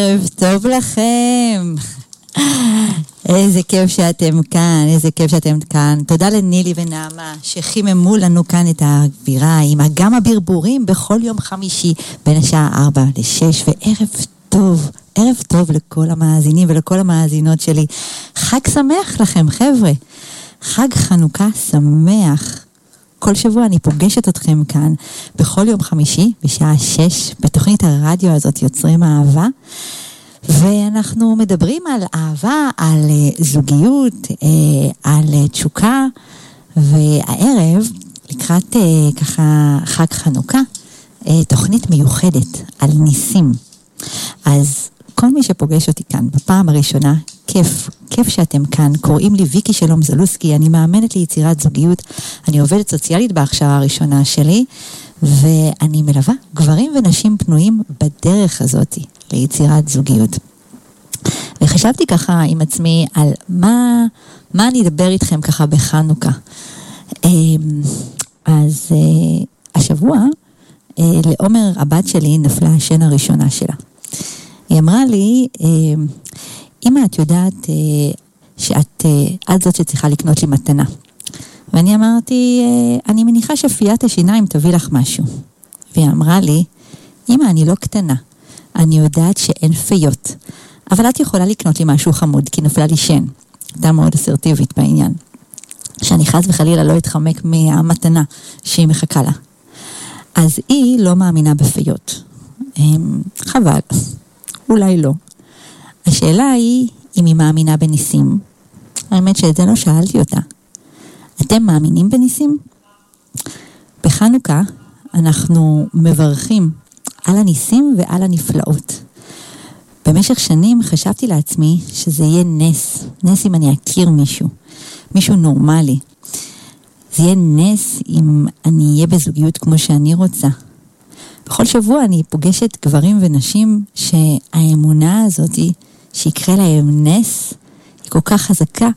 ערב טוב לכם. איזה כיף שאתם כאן, איזה כיף שאתם כאן. תודה לנילי ונעמה שחיממו לנו כאן את האווירה עם אגם הברבורים בכל יום חמישי בין השעה 4 ל-6 וערב טוב, ערב טוב לכל המאזינים ולכל המאזינות שלי. חג שמח לכם חבר'ה, חג חנוכה שמח. כל שבוע אני פוגשת אתכם כאן בכל יום חמישי בשעה 6 בתוכנית הרדיו הזאת יוצרים אהבה. ואנחנו מדברים על אהבה, על uh, זוגיות, uh, על uh, תשוקה, והערב, לקראת ככה חג חנוכה, תוכנית מיוחדת על ניסים. אז כל מי שפוגש אותי כאן בפעם הראשונה, כיף, כיף שאתם כאן. קוראים לי ויקי שלום זלוסקי, אני מאמנת ליצירת זוגיות, אני עובדת סוציאלית בהכשרה הראשונה שלי, ואני מלווה גברים ונשים פנויים בדרך הזאת ליצירת זוגיות. וחשבתי ככה עם עצמי על מה, מה אני אדבר איתכם ככה בחנוכה. אמ, אז אה, השבוע אה, לעומר הבת שלי נפלה השן הראשונה שלה. היא אמרה לי, אמ, אמא את יודעת אה, שאת את זאת שצריכה לקנות לי מתנה. ואני אמרתי, אני מניחה שפיית השיניים תביא לך משהו. והיא אמרה לי, אמא, אני לא קטנה, אני יודעת שאין פיות, אבל את יכולה לקנות לי משהו חמוד, כי נפלה לי שן. הייתה מאוד אסרטיבית בעניין. שאני חס וחלילה לא אתחמק מהמתנה שהיא מחכה לה. אז היא לא מאמינה בפיות. אמ, חבל, אולי לא. השאלה היא אם היא מאמינה בניסים. האמת שאת זה לא שאלתי אותה. אתם מאמינים בניסים? בחנוכה אנחנו מברכים על הניסים ועל הנפלאות. במשך שנים חשבתי לעצמי שזה יהיה נס, נס אם אני אכיר מישהו, מישהו נורמלי. זה יהיה נס אם אני אהיה בזוגיות כמו שאני רוצה. בכל שבוע אני פוגשת גברים ונשים שהאמונה הזאת שיקרה להם נס היא כל כך חזקה,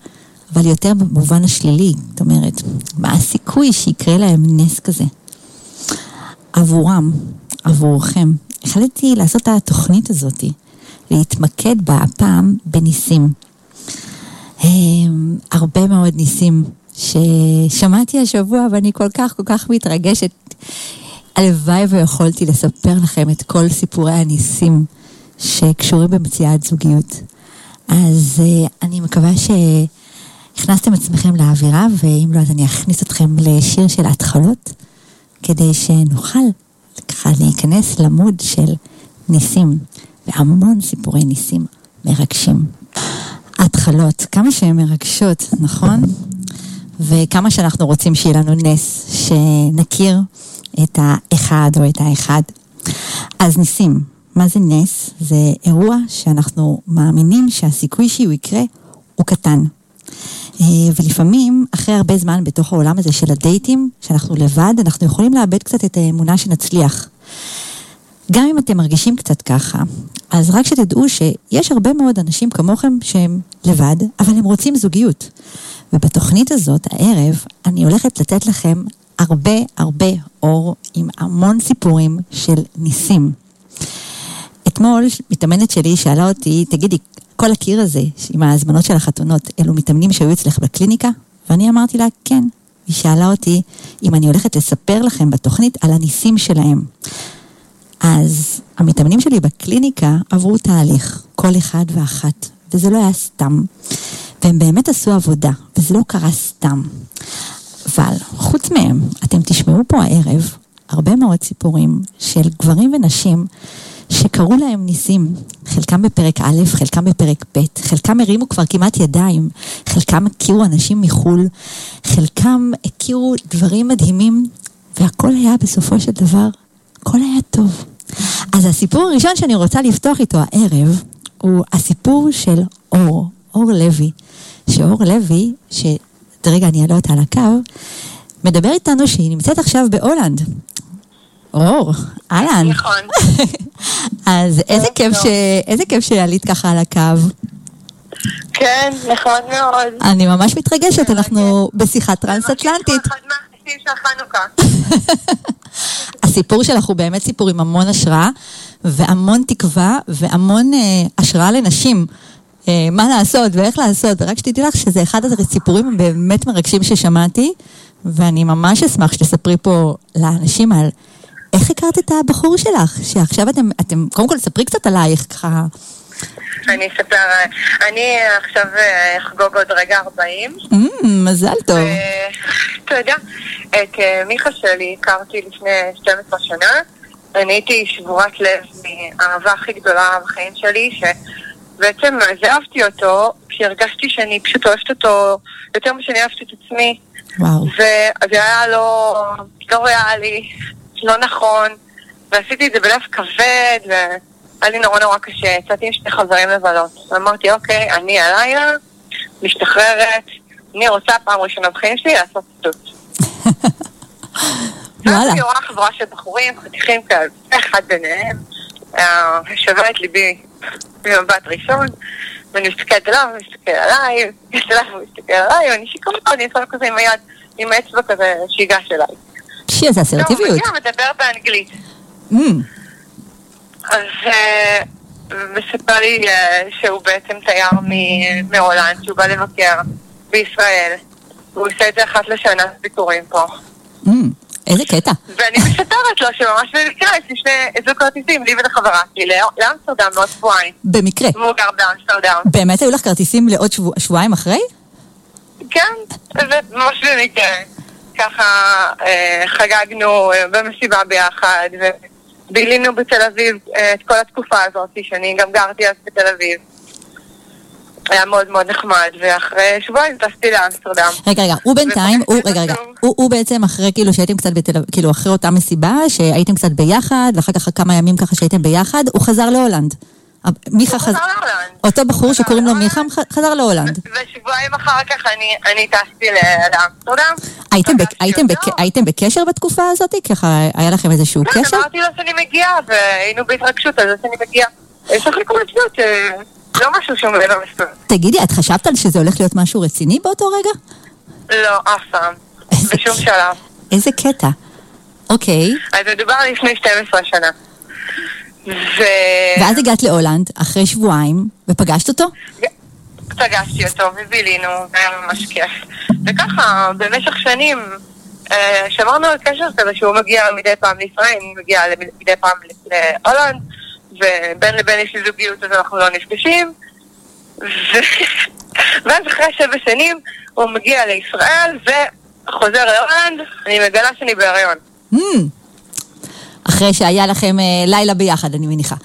אבל יותר במובן השלילי. זאת אומרת, מה הסיכוי שיקרה להם נס כזה? עבורם, עבורכם, החלטתי לעשות את התוכנית הזאתי. להתמקד בה הפעם בניסים. הרבה מאוד ניסים ששמעתי השבוע ואני כל כך כל כך מתרגשת. הלוואי ויכולתי לספר לכם את כל סיפורי הניסים שקשורים במציאת זוגיות. אז uh, אני מקווה שהכנסתם עצמכם לאווירה, ואם לא, אז אני אכניס אתכם לשיר של התחלות, כדי שנוכל ככה להיכנס למוד של ניסים. והמון סיפורי ניסים מרגשים. התחלות, כמה שהן מרגשות, נכון? וכמה שאנחנו רוצים שיהיה לנו נס, שנכיר את האחד או את האחד. אז ניסים, מה זה נס? זה אירוע שאנחנו מאמינים שהסיכוי שהוא יקרה הוא קטן. אה, ולפעמים, אחרי הרבה זמן בתוך העולם הזה של הדייטים, שאנחנו לבד, אנחנו יכולים לאבד קצת את האמונה שנצליח. גם אם אתם מרגישים קצת ככה, אז רק שתדעו שיש הרבה מאוד אנשים כמוכם שהם לבד, אבל הם רוצים זוגיות. ובתוכנית הזאת, הערב, אני הולכת לתת לכם הרבה הרבה אור עם המון סיפורים של ניסים. אתמול מתאמנת שלי שאלה אותי, תגידי, כל הקיר הזה עם ההזמנות של החתונות, אלו מתאמנים שהיו אצלך בקליניקה? ואני אמרתי לה, כן. היא שאלה אותי אם אני הולכת לספר לכם בתוכנית על הניסים שלהם. אז המתאמנים שלי בקליניקה עברו תהליך, כל אחד ואחת, וזה לא היה סתם. והם באמת עשו עבודה, וזה לא קרה סתם. אבל חוץ מהם, אתם תשמעו פה הערב הרבה מאוד סיפורים של גברים ונשים שקראו להם ניסים, חלקם בפרק א', חלקם בפרק ב', חלקם הרימו כבר כמעט ידיים, חלקם הכירו אנשים מחו"ל, חלקם הכירו דברים מדהימים, והכל היה בסופו של דבר, הכל היה טוב. אז הסיפור הראשון שאני רוצה לפתוח איתו הערב, הוא הסיפור של אור, אור לוי. שאור לוי, שרגע אני אעלה אותה על הקו, מדבר איתנו שהיא נמצאת עכשיו בהולנד. אור, אהלן. נכון. אז איזה כיף, ש... איזה כיף שעלית ככה על הקו. כן, נכון מאוד. אני ממש מתרגשת, אנחנו בשיחת טרנס-אטלנטית. הסיפור שלך הוא באמת סיפור עם המון השראה, והמון תקווה והמון אה, השראה לנשים. אה, מה לעשות ואיך לעשות, ורק שתדעי לך שזה אחד הסיפורים הבאמת מרגשים ששמעתי, ואני ממש אשמח שתספרי פה לאנשים על איך הכרת את הבחור שלך, שעכשיו אתם, אתם, קודם כל ספרי קצת עלייך, ככה. אני אספר, אני עכשיו אה, אחגוג עוד רגע 40. Mm, מזל טוב. יודע, את אה, מיכה שלי הכרתי לפני 12 שנה. אני הייתי שבורת לב מהאהבה הכי גדולה בחיים שלי, שבעצם עזבתי אותו, כי הרגשתי שאני פשוט אוהבת אותו יותר ממה שאני אוהבת את עצמי. וואו. וזה היה לא, לא ריאלי, לא נכון, ועשיתי את זה בלב כבד, והיה לי נורא נורא קשה. יצאתי עם שני חברים לבלות. ואמרתי, אוקיי, אני הלילה משתחררת, אני רוצה פעם ראשונה בחיים שלי לעשות שטות. וואלה. אני רואה חבורה של בחורים, חתיכים כאלה, אחד ביניהם, שווה את ליבי במבט ראשון, ואני מסתכלת עליו, הוא מסתכל עליי, מסתכל עליו, הוא מסתכל עליי, ואני שיכורה, אני עושה כזה עם היד, עם האצבע כזה, שיגש אליי. שי, לא, אסרטיביות. הוא מגיע, מדבר באנגלית. Mm, אז אה, מספר לי אה, שהוא בעצם תייר מהולנד, שהוא בא לבקר בישראל. והוא עושה את זה אחת לשנה, ביקורים פה. איזה קטע. ואני מספרת לו שממש במקרה יש לי שני זוג כרטיסים, לי ולחברה שלי, לא- לאמסטרדם בעוד שבועיים. במקרה. והוא גר באמסטרדם. באמת היו לך כרטיסים לעוד שבוע, שבועיים אחרי? כן, וממש במקרה. ככה אה, חגגנו אה, במסיבה ביחד, ובילינו בתל אביב אה, את כל התקופה הזאת, שאני גם גרתי אז בתל אביב. היה מאוד מאוד נחמד, ואחרי שבועיים טסתי לאמסטרדם. רגע, רגע, הוא בינתיים, הוא, רגע, רגע. הוא, הוא בעצם אחרי כאילו שהייתם קצת בתל אביב, כאילו אחרי אותה מסיבה, שהייתם קצת ביחד, ואחר כך כמה ימים ככה שהייתם ביחד, הוא חזר להולנד. מיכה הוא חזר, חזר להולנד. אותו בחור שקוראים לו להולנד. מיכה חזר להולנד. ושבועיים אחר כך אני, טסתי לאמסטרדם. הייתם, בקשר בתקופה הזאת? ככה היה לכם איזשהו כן, קשר? אמרתי לו שאני מגיעה, והיינו בהתרגשות על זה שאני מגיעה. הכל עצמיות, אה, לא משהו שהוא מעבר לסטוט. תגידי, את חשבת על שזה הולך להיות משהו רציני באותו רגע? לא, אף פעם. בשום. שלב. איזה קטע. אוקיי, אז מדובר לפני 12 שנה. ו... ואז הגעת להולנד, אחרי שבועיים, ופגשת אותו? פגשתי אותו ובילינו, היה ממש כיף. וככה, במשך שנים אה, שמרנו על קשר כזה שהוא מגיע מדי פעם לישראל, אני מגיעה למ- מדי פעם להולנד, ובין לבין יש לי זוגיות אז אנחנו לא נפגשים. ו... ואז אחרי שבע שנים הוא מגיע לישראל וחוזר להולנד, אני מגלה שאני בהריון. Hmm. אחרי שהיה לכם אה, לילה ביחד, אני מניחה.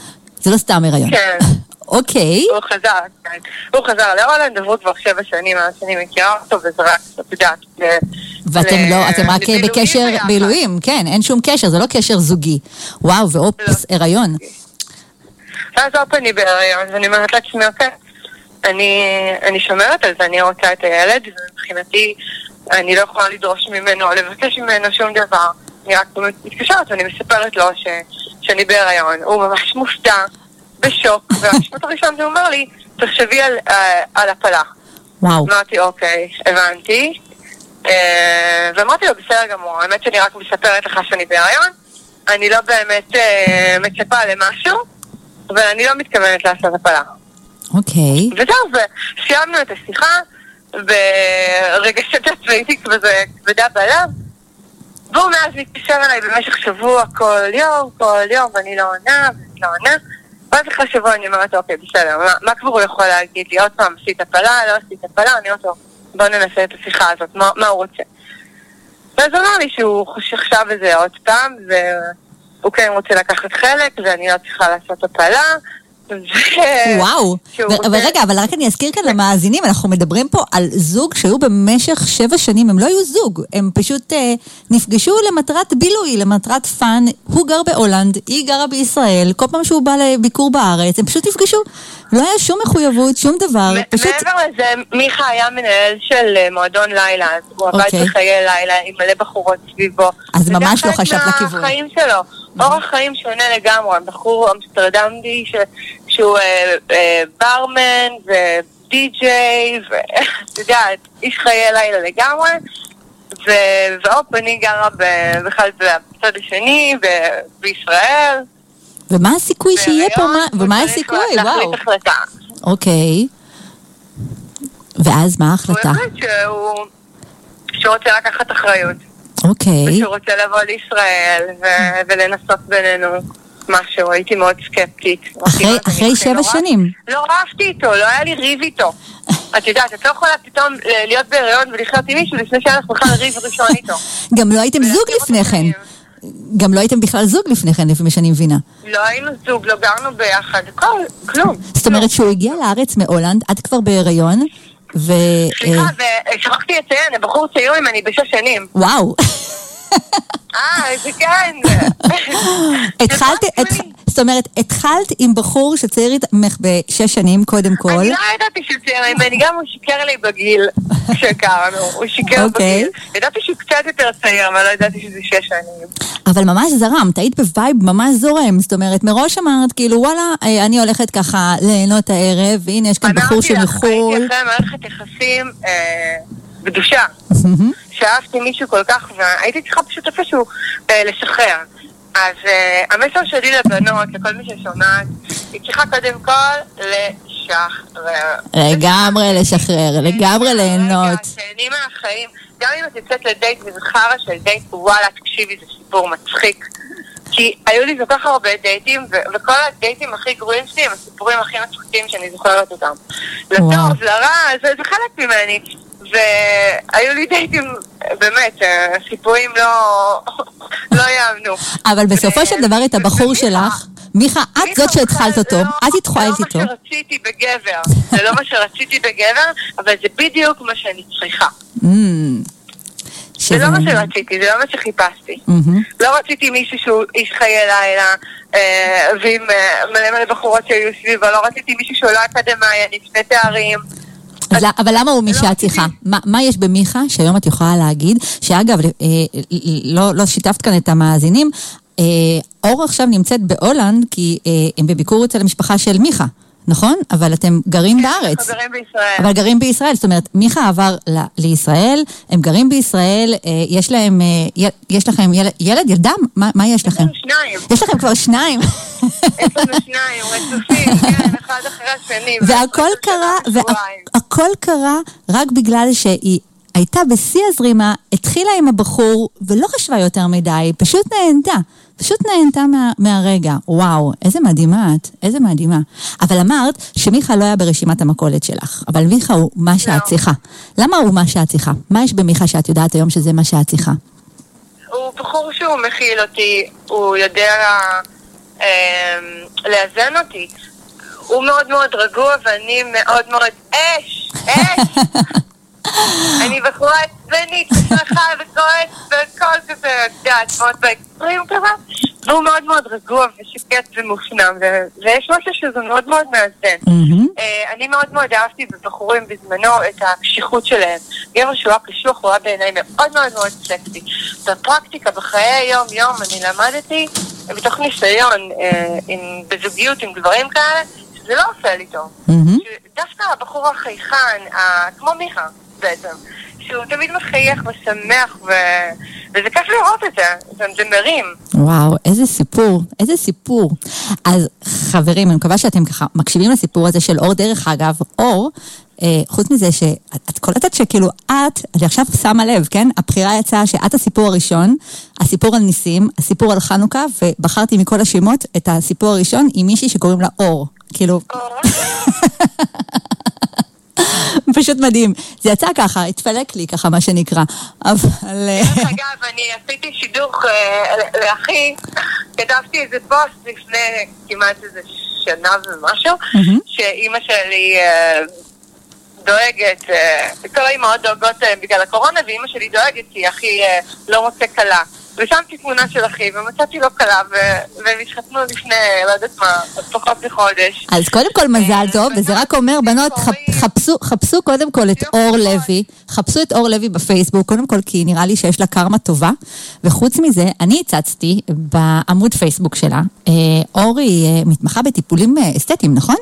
זה לא סתם הריון. כן. אוקיי. הוא חזר, כן. הוא חזר להולנד, עברו כבר שבע שנים מאז שאני מכירה אותו, וזה רק, את יודעת, ואתם ל- לא, אתם רק לבילויים בקשר. בילויים, כן, אין שום קשר, זה לא קשר זוגי. וואו, ואופס, לא. הריון. פעם אני בהריון, ואני אומרת לעצמי, אוקיי, אני, אני שומרת על זה, אני רוצה את הילד, ומבחינתי אני לא יכולה לדרוש ממנו, או לבקש ממנו שום דבר. אני רק מתקשרת ואני מספרת לו ש, שאני בהריון. הוא ממש מופתע, בשוק, והמשפט הראשון שהוא אומר לי, תחשבי על, אה, על הפלה. וואו. אמרתי, אוקיי, הבנתי. אה, ואמרתי לו, בסדר גמור, האמת שאני רק מספרת לך שאני בהריון, אני לא באמת אה, מצפה למשהו, אבל אני לא מתכוונת לעשות הפלה. אוקיי. וזהו, וסיימנו את השיחה, ברגשת עצמאית כזה כבדה בלב, והוא מאז מתקשר אליי במשך שבוע כל יום, כל יום, ואני לא עונה, ואני לא עונה. ואז אחרי שבוע אני אומרת, אוקיי, בסדר, מה, מה כבר הוא יכול להגיד לי? עוד פעם, עשית הפלה, לא עשית הפלה? אני אומרת לו, בוא ננסה את השיחה הזאת, מה, מה הוא רוצה? ואז הוא אמר לי שהוא חשב על זה עוד פעם, והוא כן רוצה לקחת חלק, ואני לא צריכה לעשות הפלה. ו- וואו. ו- אבל רגע, אבל רק אני אזכיר כאן למאזינים, אנחנו מדברים פה על זוג שהיו במשך שבע שנים, הם לא היו זוג, הם פשוט אה, נפגשו למטרת בילוי, למטרת fun. הוא גר בהולנד, היא גרה בישראל, כל פעם שהוא בא לביקור בארץ, הם פשוט נפגשו. לא היה שום מחויבות, שום דבר, פשוט... מעבר לזה, מיכה היה מנהל של אה, מועדון לילה, אז הוא עבד אוקיי. בחיי לילה עם מלא בחורות סביבו. אז ממש לא חלק לכיוון. מהחיים שלו. אורח חיים שונה לגמרי, בחור אמסטרדמי ש- שהוא ברמן ודי-ג'יי, ואת יודעת, איש חיי לילה לגמרי. והופ, אני גרה בכלל בצד השני, ב- בישראל. ומה הסיכוי שיהיה פה, מה- ומה הוא הסיכוי? וואו. החלטה. אוקיי. ואז מה הוא ההחלטה? החליט שהוא... שהוא רוצה לקחת אחריות, אוקיי. ושהוא רוצה לבוא לישראל ו- ולנסות בינינו משהו, הייתי מאוד סקפטית. אחרי- אחרי "אני שבע לא שנים. לא רבתי איתו, לא היה לי ריב איתו. את יודעת, את לא יכולה פתאום להיות בהיריון ולחיות עם מישהו לפני שהיה לך בכלל ריב ראשון איתו. גם לא הייתם זוג לפני כן. גם לא הייתם בכלל זוג לפני כן, לפי מה שאני מבינה. לא היינו זוג, לא גרנו ביחד, הכל, כלום. זאת אומרת שהוא הגיע לארץ מהולנד, את כבר בהיריון, ו... סליחה, ושכחתי לציין, הבחור צעיר ממני בשש שנים. וואו. אה, איזה כן. התחלת, ממש התח- לי. זאת אומרת, התחלת עם בחור שצעיר ממך בשש שנים, קודם כל. אני לא ידעתי שהוא צעיר ממני, גם הוא שיקר לי בגיל כשהכרנו, הוא שיקר אוקיי. בגיל. ידעתי שהוא קצת יותר צעיר, אבל לא ידעתי שזה שש שנים. אבל ממש זרמת, היית ב vibe ממש זורם. זאת אומרת, מראש אמרת, כאילו, וואלה, אה, אני הולכת ככה ליהנות הערב, והנה יש כאן בחור אמרתי לך, שמחו"ל. הייתי אחרי מערכת יחסים אה, בדושה. שאהבתי מישהו כל כך, והייתי צריכה פשוט איפשהו אה, לשחרר. אז אה, המסר שלי לבנות, לכל מי ששומעת, היא צריכה קודם כל לשחרר. לגמרי לשחרר, לגמרי ליהנות. רגע, תהני מהחיים. גם אם את יוצאת לדייט וזה חרא של דייט, וואלה, תקשיבי, זה סיפור מצחיק. כי היו לי כל כך הרבה דייטים, ו- וכל הדייטים הכי גרועים שלי הם הסיפורים הכי מצחיקים שאני זוכרת אותם. לטוב, לרע, זה, זה חלק ממני. והיו לי דייטים, באמת, אה, סיפורים לא, לא יאמנו. אבל בסופו של דבר את הבחור ומיכה, שלך, מיכה, את זאת שהתחלת אותו, לא- את התחלת איתו. זה לא מה שרציתי בגבר, זה לא מה שרציתי בגבר, אבל זה בדיוק מה שאני צריכה. Mm. זה לא מה שרציתי, זה לא מה שחיפשתי. מהמם. לא רציתי מישהו שהוא איש חיי לילה, אה, ועם אה, מלא מלא בחורות שהיו סביבו, לא רציתי מישהו שהוא לא אקדמאי, אני לפני תארים. אז למה- אבל למה הוא לא רציתי. צריכה? מה- מה יש במיכה שהיום את יכולה להגיד, שאגב, אה, לא לא שיתפת כאן את המאזינים, אה, אור עכשיו נמצאת בהולנד כי אה, הם בביקור אצל המשפחה של מיכה, נכון? אבל אתם גרים בארץ. חברים בישראל. אבל גרים בישראל, זאת אומרת, מיכה עבר ל- לישראל, הם גרים בישראל, אה, יש להם, אה, יש לכם ילד, ילד, ילדה? מה מה יש יש לכם? שניים, יש לכם כבר שניים. יש לנו שניים, רצופים, כן, אחד אחרי השני. והכל קרה. והכל קרה רק בגלל שהיא הייתה בשיא הזרימה, התחילה עם הבחור, ולא חשבה יותר מדי, פשוט נהנתה. פשוט נהנתה מה, מהרגע. וואו, איזה מדהימה את, איזה מדהימה. אבל אמרת שמיכה לא היה ברשימת המכולת שלך, אבל מיכה הוא מה שאת לא. צריכה. למה הוא מה שאת צריכה? מה יש במיכה שאת יודעת היום שזה מה שאת צריכה? הוא בחור שהוא מכיל אותי, הוא יודע לאזן אותי. הוא מאוד מאוד רגוע ואני מאוד מאוד אש, אש. אני בחורה עצבנית ושמחה וכועס והכל כזה, את יודעת, מאוד באקסטרים כזה. והוא מאוד מאוד רגוע ושקט ומופנם, ויש משהו שזה מאוד מאוד מאזן. אה, אני מאוד מאוד אהבתי בבחורים בזמנו את הקשיחות שלהם. גבר שהוא היה קשוח, הוא היה בעיניי מאוד מאוד מאוד סקסי. בפרקטיקה, בחיי היום-יום, אני למדתי, מתוך ניסיון, אה, עם, בזוגיות עם גברים כאלה, שזה לא עושה לי טוב. מהמם. דווקא הבחור החייכן, ה- כמו מיכה בעצם, שהוא תמיד מחייך ושמח, ו... וזה כיף לראות את זה, זה, מרים. וואו, איזה סיפור, איזה סיפור. אז חברים, אני מקווה שאתם ככה מקשיבים לסיפור הזה של אור. דרך אגב, אור, חוץ מזה שאת את קולטת שכאילו את, אני עכשיו שמה לב, כן? הבחירה יצאה שאת הסיפור הראשון, הסיפור על ניסים, הסיפור על חנוכה, ובחרתי מכל השמות את הסיפור הראשון עם מישהי שקוראים לה אור. כאילו, פשוט מדהים. זה יצא ככה, התפלק לי ככה, מה שנקרא. אבל... אה, דרך אגב, אני עשיתי שידוך אה, לאחי, כתבתי איזה פוסט לפני כמעט איזה שנה ומשהו. שאימא שלי אה, דואגת, אה, כל האימהות דואגות אה, בגלל הקורונה, ואימא שלי דואגת כי אחי אה, לא מוצא כלה. ושמתי תמונה של אחי, ומצאתי לו כלה, ו- והם התחתנו לפני, לא יודעת מה, פחות מחודש. אז קודם כל מזל טוב, וזה רק אומר, בנות, חפ- חפשו, חפשו קודם כל את אור לוי, חפשו את אור לוי בפייסבוק, קודם כל כי נראה לי שיש לה קרמה טובה, וחוץ מזה, אני הצצתי בעמוד פייסבוק שלה, אור היא מתמחה בטיפולים אסתטיים, נכון?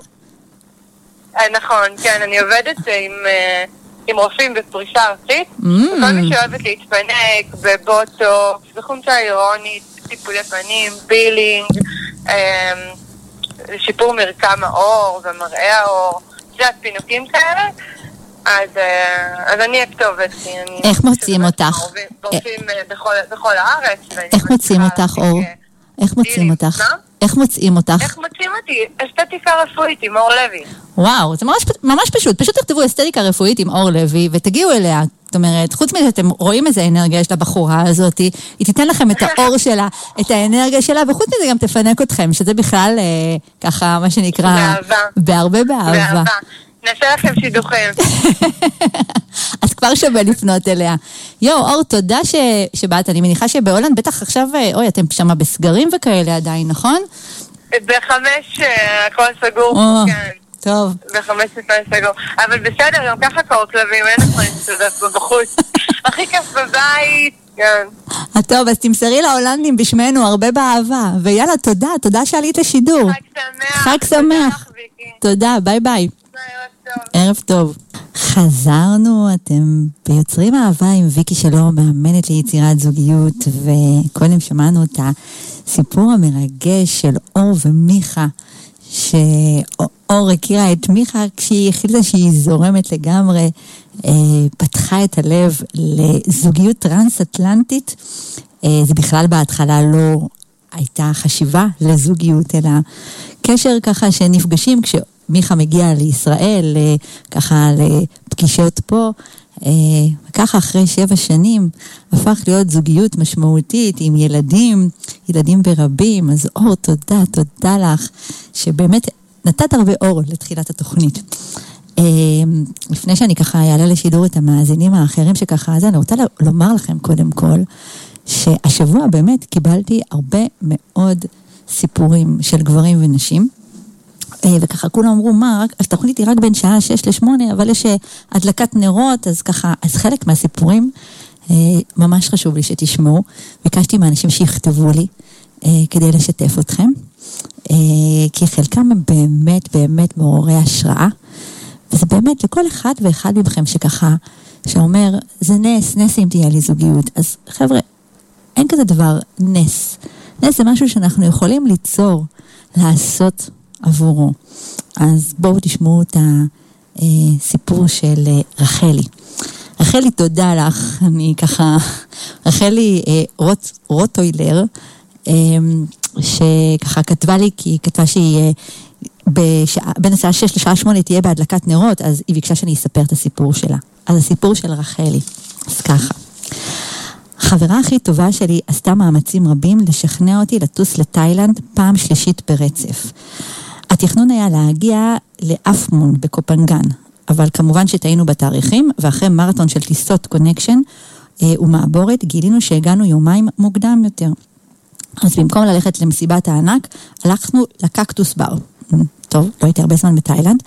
אה, נכון, כן, אני עובדת עם, אה, עם רופאים בפרישה ארצית. Mm. כל מי שאוהבת להתפנק בבוטוקס, בחומצה הירונית, טיפולי פנים, בילינג, אה, לשיפור מרקם העור ומראה העור, יודעת, פינוקים כאלה. אז, אה, אז אני הכתובת, אני... איך מוצאים אותך? אה, בכל, בכל הארץ. איך מוצאים אותך, אור? איך מוצאים. אותך? מה? איך מוצאים אותך? איך מוצאים אותי? אסתטיקה רפואית עם אור לוי. וואו, זה ממש, ממש פשוט. פשוט תכתבו אסתטיקה רפואית עם אור לוי ותגיעו אליה. זאת אומרת, חוץ מזה שאתם רואים איזה אנרגיה יש לבחורה הזאת, היא תיתן לכם את האור שלה, את האנרגיה שלה, וחוץ מזה גם תפנק אתכם, שזה בכלל אה, ככה, מה שנקרא... באהבה. בהרבה באהבה. באהבה. נעשה לכם שידוכים. אז כבר שווה לפנות אליה. יואו, אור, תודה ש... שבאת. אני מניחה שבהולנד בטח עכשיו, אה, אוי, אתם שם בסגרים וכאלה עדיין, נכון? בחמש אה, הכל סגור, או, כן. טוב. בחמש לפני סגור. אבל בסדר, גם ככה קור כלבים, אין לך להסתובב בחוץ. הכי כיף בבית, כן. טוב, אז תמסרי להולנדים בשמנו הרבה באהבה. ויאללה, תודה, תודה שעלית לשידור. חג שמח. חג שמח. תודה, ביי ביי. ערב טוב. ערב טוב. חזרנו, אתם ביוצרים אהבה עם ויקי שלום, מאמנת ליצירת זוגיות, וקודם שמענו את הסיפור המרגש של אור ומיכה, שאור הכירה את מיכה כשהיא החליטה שהיא זורמת לגמרי, אה, פתחה את הלב לזוגיות טרנס-אטלנטית. אה, זה בכלל בהתחלה לא הייתה חשיבה לזוגיות, אלא קשר ככה שנפגשים כשמיכה מגיע לישראל, אה, ככה לפגישות פה. אה, וככה אחרי שבע שנים הפך להיות זוגיות משמעותית עם ילדים, ילדים ברבים. אז אור, תודה, תודה לך, שבאמת נתת הרבה אור לתחילת התוכנית. אה, לפני שאני ככה אעלה לשידור את המאזינים האחרים שככה, אז אני רוצה לומר לכם קודם כל, שהשבוע באמת קיבלתי הרבה מאוד סיפורים של גברים ונשים. אה, וככה כולם אמרו, מה, התוכנית היא רק בין שעה 6 ל-8, אבל יש אה, הדלקת נרות, אז ככה, אז חלק מהסיפורים אה, ממש חשוב לי שתשמעו. ביקשתי מאנשים שיכתבו לי כדי לשתף אתכם, כי חלקם הם באמת באמת מעוררי השראה, וזה באמת לכל אחד ואחד מכם שככה, שאומר, זה נס, נס אם תהיה לי זוגיות. אז חבר'ה, אין כזה דבר נס. נס זה משהו שאנחנו יכולים ליצור, לעשות עבורו. אז בואו תשמעו את הסיפור של אה, רחלי. רחלי, תודה לך. אני ככה, רחלי אה, רוט, רוטוילר, אה, שככה כתבה לי, כי היא כתבה שהיא אה, בשעה, בין השעה 6 לשעה 8 תהיה בהדלקת נרות, אז היא ביקשה שאני אספר את הסיפור שלה. אז הסיפור של רחלי. אז ככה. החברה הכי טובה שלי עשתה מאמצים רבים לשכנע אותי לטוס לתאילנד פעם שלישית ברצף. התכנון היה להגיע לאפמון בקופנגן, אבל כמובן שטעינו בתאריכים, ואחרי מרתון של טיסות קונקשן אה, ומעבורת, גילינו שהגענו יומיים מוקדם יותר. אז במקום ללכת למסיבת הענק, הלכנו לקקטוס בר. טוב, לא הייתי הרבה זמן בתאילנד,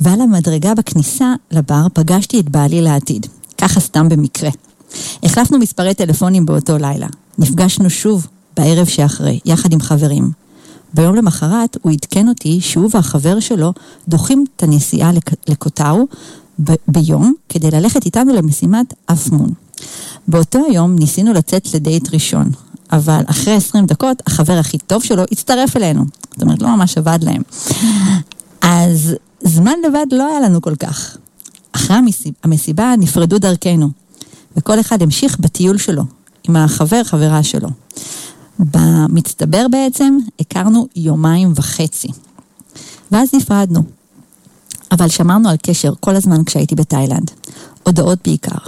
ועל המדרגה בכניסה לבר פגשתי את בעלי לעתיד. ככה סתם במקרה. החלפנו מספרי טלפונים באותו לילה. נפגשנו שוב בערב שאחרי, יחד עם חברים. ביום למחרת הוא עדכן אותי שהוא והחבר שלו דוחים את הנסיעה לק- לקוטאו ב- ביום כדי ללכת איתנו למשימת אפמון. באותו היום ניסינו לצאת לדייט ראשון, אבל אחרי 20 דקות החבר הכי טוב שלו הצטרף אלינו. זאת אומרת, לא ממש עבד להם. אז זמן לבד לא היה לנו כל כך. אחרי המסיבה, המסיבה נפרדו דרכנו, וכל אחד המשיך בטיול שלו, עם החבר, חברה שלו. במצטבר בעצם הכרנו יומיים וחצי. ואז נפרדנו. אבל שמרנו על קשר כל הזמן כשהייתי בתאילנד. הודעות בעיקר.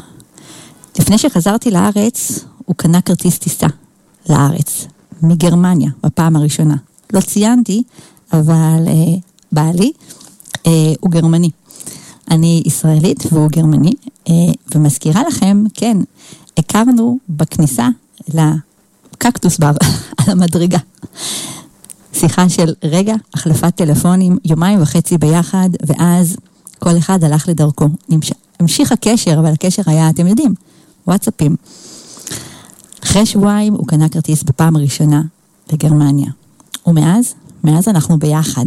לפני שחזרתי לארץ, הוא קנה כרטיס טיסה לארץ, מגרמניה, בפעם הראשונה. לא ציינתי, אבל אה, בעלי אה, הוא גרמני. אני ישראלית והוא גרמני, אה, ומזכירה לכם, כן, הכרנו בכניסה לקקטוס בר, על המדרגה. שיחה של רגע, החלפת טלפונים, יומיים וחצי ביחד, ואז כל אחד הלך לדרכו. נמש... המשיך הקשר, אבל הקשר היה, אתם יודעים, וואטסאפים. אחרי שבועיים הוא קנה כרטיס בפעם הראשונה לגרמניה. ומאז, מאז אנחנו ביחד.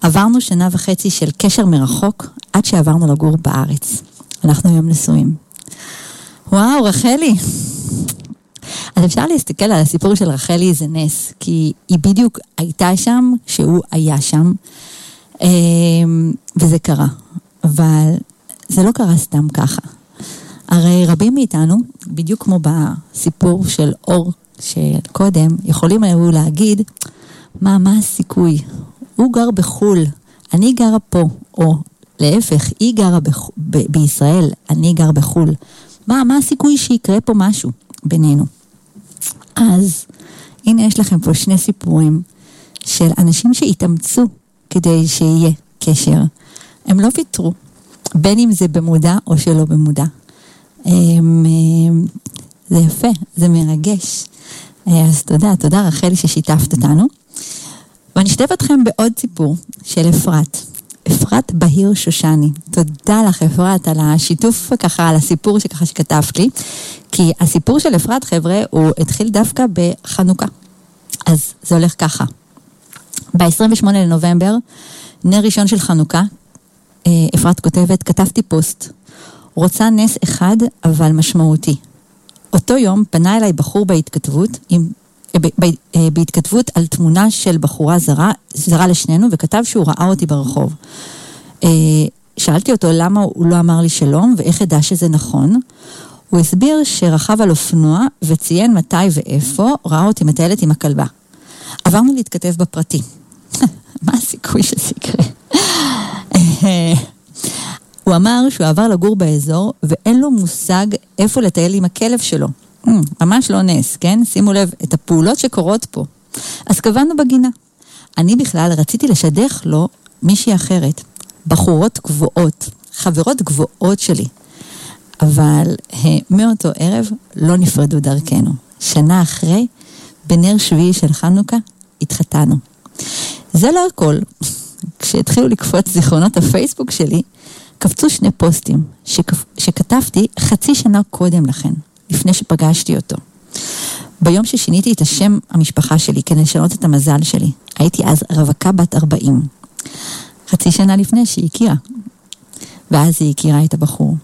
עברנו שנה וחצי של קשר מרחוק עד שעברנו לגור בארץ. אנחנו היום נשואים. וואו, רחלי, אז אפשר להסתכל על הסיפור של רחלי זה נס, כי היא בדיוק הייתה שם כשהוא היה שם, אמ, וזה קרה. אבל זה לא קרה סתם ככה. הרי רבים מאיתנו, בדיוק כמו בסיפור של אור של קודם, יכולים היו להגיד, מה, מה הסיכוי? הוא גר בחו"ל, אני גרה פה, או להפך, היא גרה בח... ב... בישראל, אני גר בחו"ל. מה, מה הסיכוי שיקרה פה משהו בינינו? אז הנה יש לכם פה שני סיפורים של אנשים שהתאמצו כדי שיהיה קשר. הם לא ויתרו, בין אם זה במודע או שלא במודע. הם, זה יפה, זה מרגש. אז תודה, תודה רחלי ששיתפת אותנו. ואני אשתף אתכם בעוד סיפור של אפרת. אפרת בהיר שושני. תודה לך אפרת על השיתוף ככה, על הסיפור שככה שכתבת לי. כי הסיפור של אפרת, חבר'ה, הוא התחיל דווקא בחנוכה. אז זה הולך ככה. ב-28 לנובמבר, נר ראשון של חנוכה, אה, אפרת כותבת, כתבתי פוסט. רוצה נס אחד, אבל משמעותי. אותו יום פנה אליי בחור בהתכתבות, עם, בהתכתבות על תמונה של בחורה זרה, זרה לשנינו, וכתב שהוא ראה אותי ברחוב. שאלתי אותו למה הוא לא אמר לי שלום ואיך אדע שזה נכון. הוא הסביר שרכב על אופנוע וציין מתי ואיפה ראה אותי מטיילת עם הכלבה. עברנו להתכתב בפרטי. מה הסיכוי שזה יקרה? הוא אמר שהוא עבר לגור באזור ואין לו מושג איפה לטייל עם הכלב שלו. Hmm, ממש לא נס, כן? שימו לב את הפעולות שקורות פה. אז קבענו בגינה. אני בכלל רציתי לשדך לו מישהי אחרת. בחורות גבוהות, חברות גבוהות שלי. אבל אה, מאותו ערב לא נפרדו דרכנו. שנה אחרי, בנר שביעי של חנוכה, התחתנו. זה לא הכל. כשהתחילו לקפוץ זיכרונות הפייסבוק שלי, קפצו שני פוסטים שכ... שכתבתי חצי שנה קודם לכן, לפני שפגשתי אותו. ביום ששיניתי את השם המשפחה שלי כדי לשנות את המזל שלי, הייתי אז רווקה בת 40. חצי שנה לפני שהיא הכירה. ואז היא הכירה את הבחור.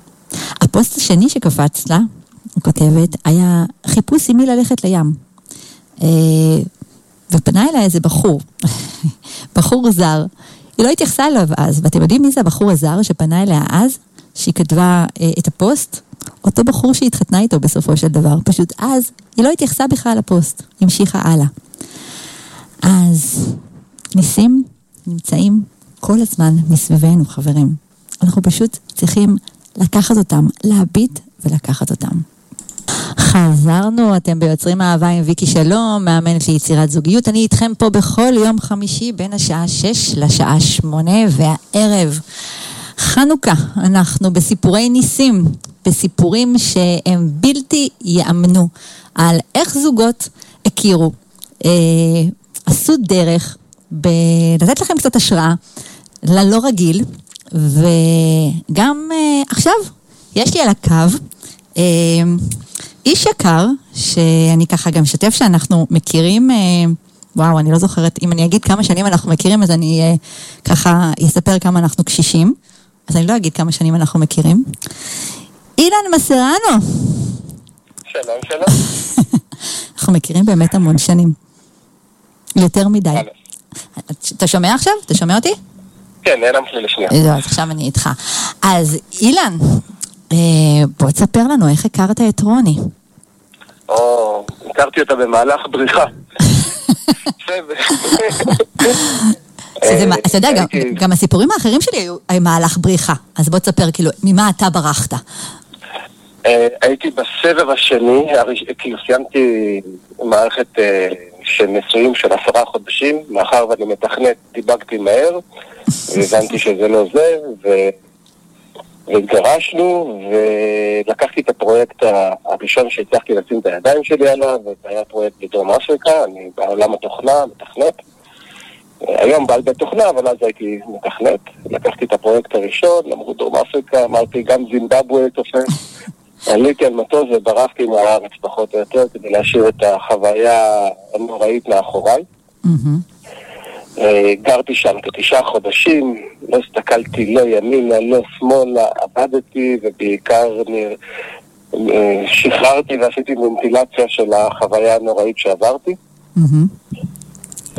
הפוסט השני שקפץ לה, היא כותבת, היה חיפוש עם מי ללכת לים. אה, ופנה אליי איזה בחור, בחור זר. היא לא התייחסה אליו אז, ואתם יודעים מי זה הבחור הזר שפנה אליה אז, שהיא כתבה אה, את הפוסט? אותו בחור שהיא התחתנה איתו בסופו של דבר. פשוט אז היא לא התייחסה בכלל לפוסט, המשיכה הלאה. אז ניסים נמצאים כל הזמן מסביבנו, חברים. אנחנו פשוט צריכים לקחת אותם, להביט ולקחת אותם. חזרנו, אתם ביוצרים אהבה עם ויקי שלום, מאמנת ליצירת זוגיות. אני איתכם פה בכל יום חמישי בין השעה 6 לשעה 8 והערב. חנוכה, אנחנו בסיפורי ניסים, בסיפורים שהם בלתי ייאמנו, על איך זוגות הכירו, אה, עשו דרך בלתת לכם קצת השראה ללא רגיל, וגם אה, עכשיו יש לי על הקו אה, איש יקר, שאני ככה גם משתף שאנחנו מכירים, אה, וואו, אני לא זוכרת, אם אני אגיד כמה שנים אנחנו מכירים, אז אני אה, ככה אספר כמה אנחנו קשישים, אז אני לא אגיד כמה שנים אנחנו מכירים. אילן מסרנו. שלום, שלום. אנחנו מכירים באמת המון שנים. יותר מדי. אתה שומע עכשיו? אתה שומע אותי? כן, נעלמת לי לשנייה. לא, אז עכשיו אני איתך. אז אילן, אה, בוא תספר לנו איך הכרת את רוני. או, הכרתי אותה במהלך בריחה. אתה יודע, גם הסיפורים האחרים שלי היו מהלך בריחה, אז בוא תספר, כאילו, ממה אתה ברחת? אה, הייתי בסבב השני, כאילו סיימתי מערכת אה, של נישואים של עשרה חודשים, מאחר ואני מתכנת, דיבגתי מהר, והבנתי שזה לא זה, והתגרשנו, ולקחתי את הפרויקט הראשון שהצלחתי לשים את הידיים שלי עליו, וזה היה פרויקט בדרום אפריקה, אני בעולם התוכנה, מתכנת. היום בעל בית תוכנה, אבל אז הייתי מתכנת. לקחתי את הפרויקט הראשון, אמרו דרום אפריקה, אמרתי גם זימבבואה תופס. עליתי על מטוס וברחתי מהארץ פחות או יותר כדי להשאיר את החוויה הנוראית מאחוריי. אה, גרתי שם כתשעה חודשים, לא הסתכלתי לא ימינה, לא שמאלה, עבדתי ובעיקר אה, שחררתי ועשיתי וינטילציה של החוויה הנוראית שעברתי. מהמם.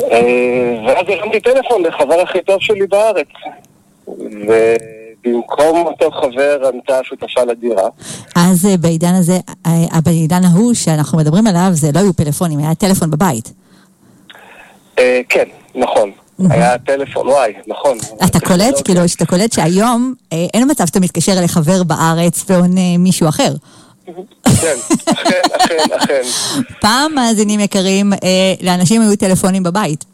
אה, ואז הרמתי טלפון לחבר הכי טוב שלי בארץ. ובמקום אותו חבר ענתה שותפה לדירה. אז אה, בעידן הזה, אה, בעידן ההוא שאנחנו מדברים עליו, זה לא היו פלאפונים, היה טלפון בבית. כן, נכון. היה טלפון, וואי, נכון. אתה קולט, כאילו, שאתה קולט שהיום אין מצב שאתה מתקשר לחבר בארץ ועונה מישהו אחר. כן, אכן, אכן, אכן. פעם, מאזינים יקרים, אה, לאנשים היו טלפונים בבית.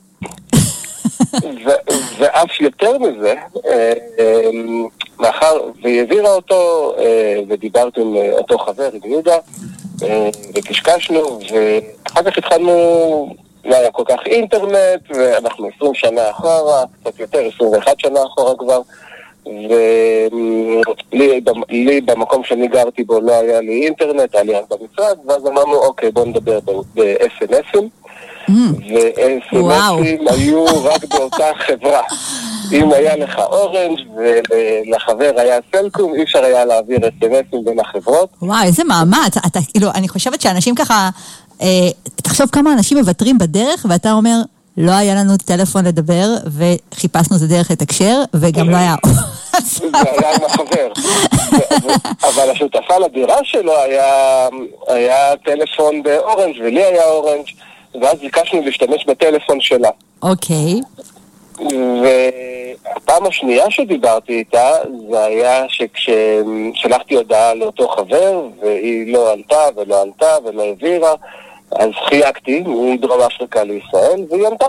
ואף יותר מזה, אה, אה, מאחר והיא העבירה אותו, ודיברתי עם אותו חבר, עם יהודה, וקשקשנו, ואחר כך התחלנו, לא היה כל כך אינטרנט, ואנחנו 20 שנה אחורה, קצת יותר, 21 שנה אחורה כבר. ולי לי במקום שאני גרתי בו לא היה לי אינטרנט, היה לי רק במשרד, ואז אמרנו, אוקיי, בוא נדבר ב-SNSים. וואו. ו-SNSים היו רק באותה חברה. אם היה לך אורנג' ולחבר היה סלקום, אי אפשר היה להעביר SNSים בין החברות. וואי, איזה מאמץ. אתה, כאילו, אני חושבת שאנשים ככה, אה, תחשוב כמה אנשים מוותרים בדרך, ואתה אומר, לא היה לנו טלפון לדבר, וחיפשנו את הדרך לתקשר, וגם לא היה... זה היה עם החבר. אבל השותפה לדירה שלו היה, טלפון באורנג' ולי היה אורנג' ואז ביקשנו להשתמש בטלפון שלה. אוקיי. והפעם השנייה שדיברתי איתה, זה היה שכששלחתי הודעה לאותו חבר, והיא לא ענתה ולא ענתה ולא העבירה, אז חייגתי מדרום אפריקה לישראל, והיא ענתה.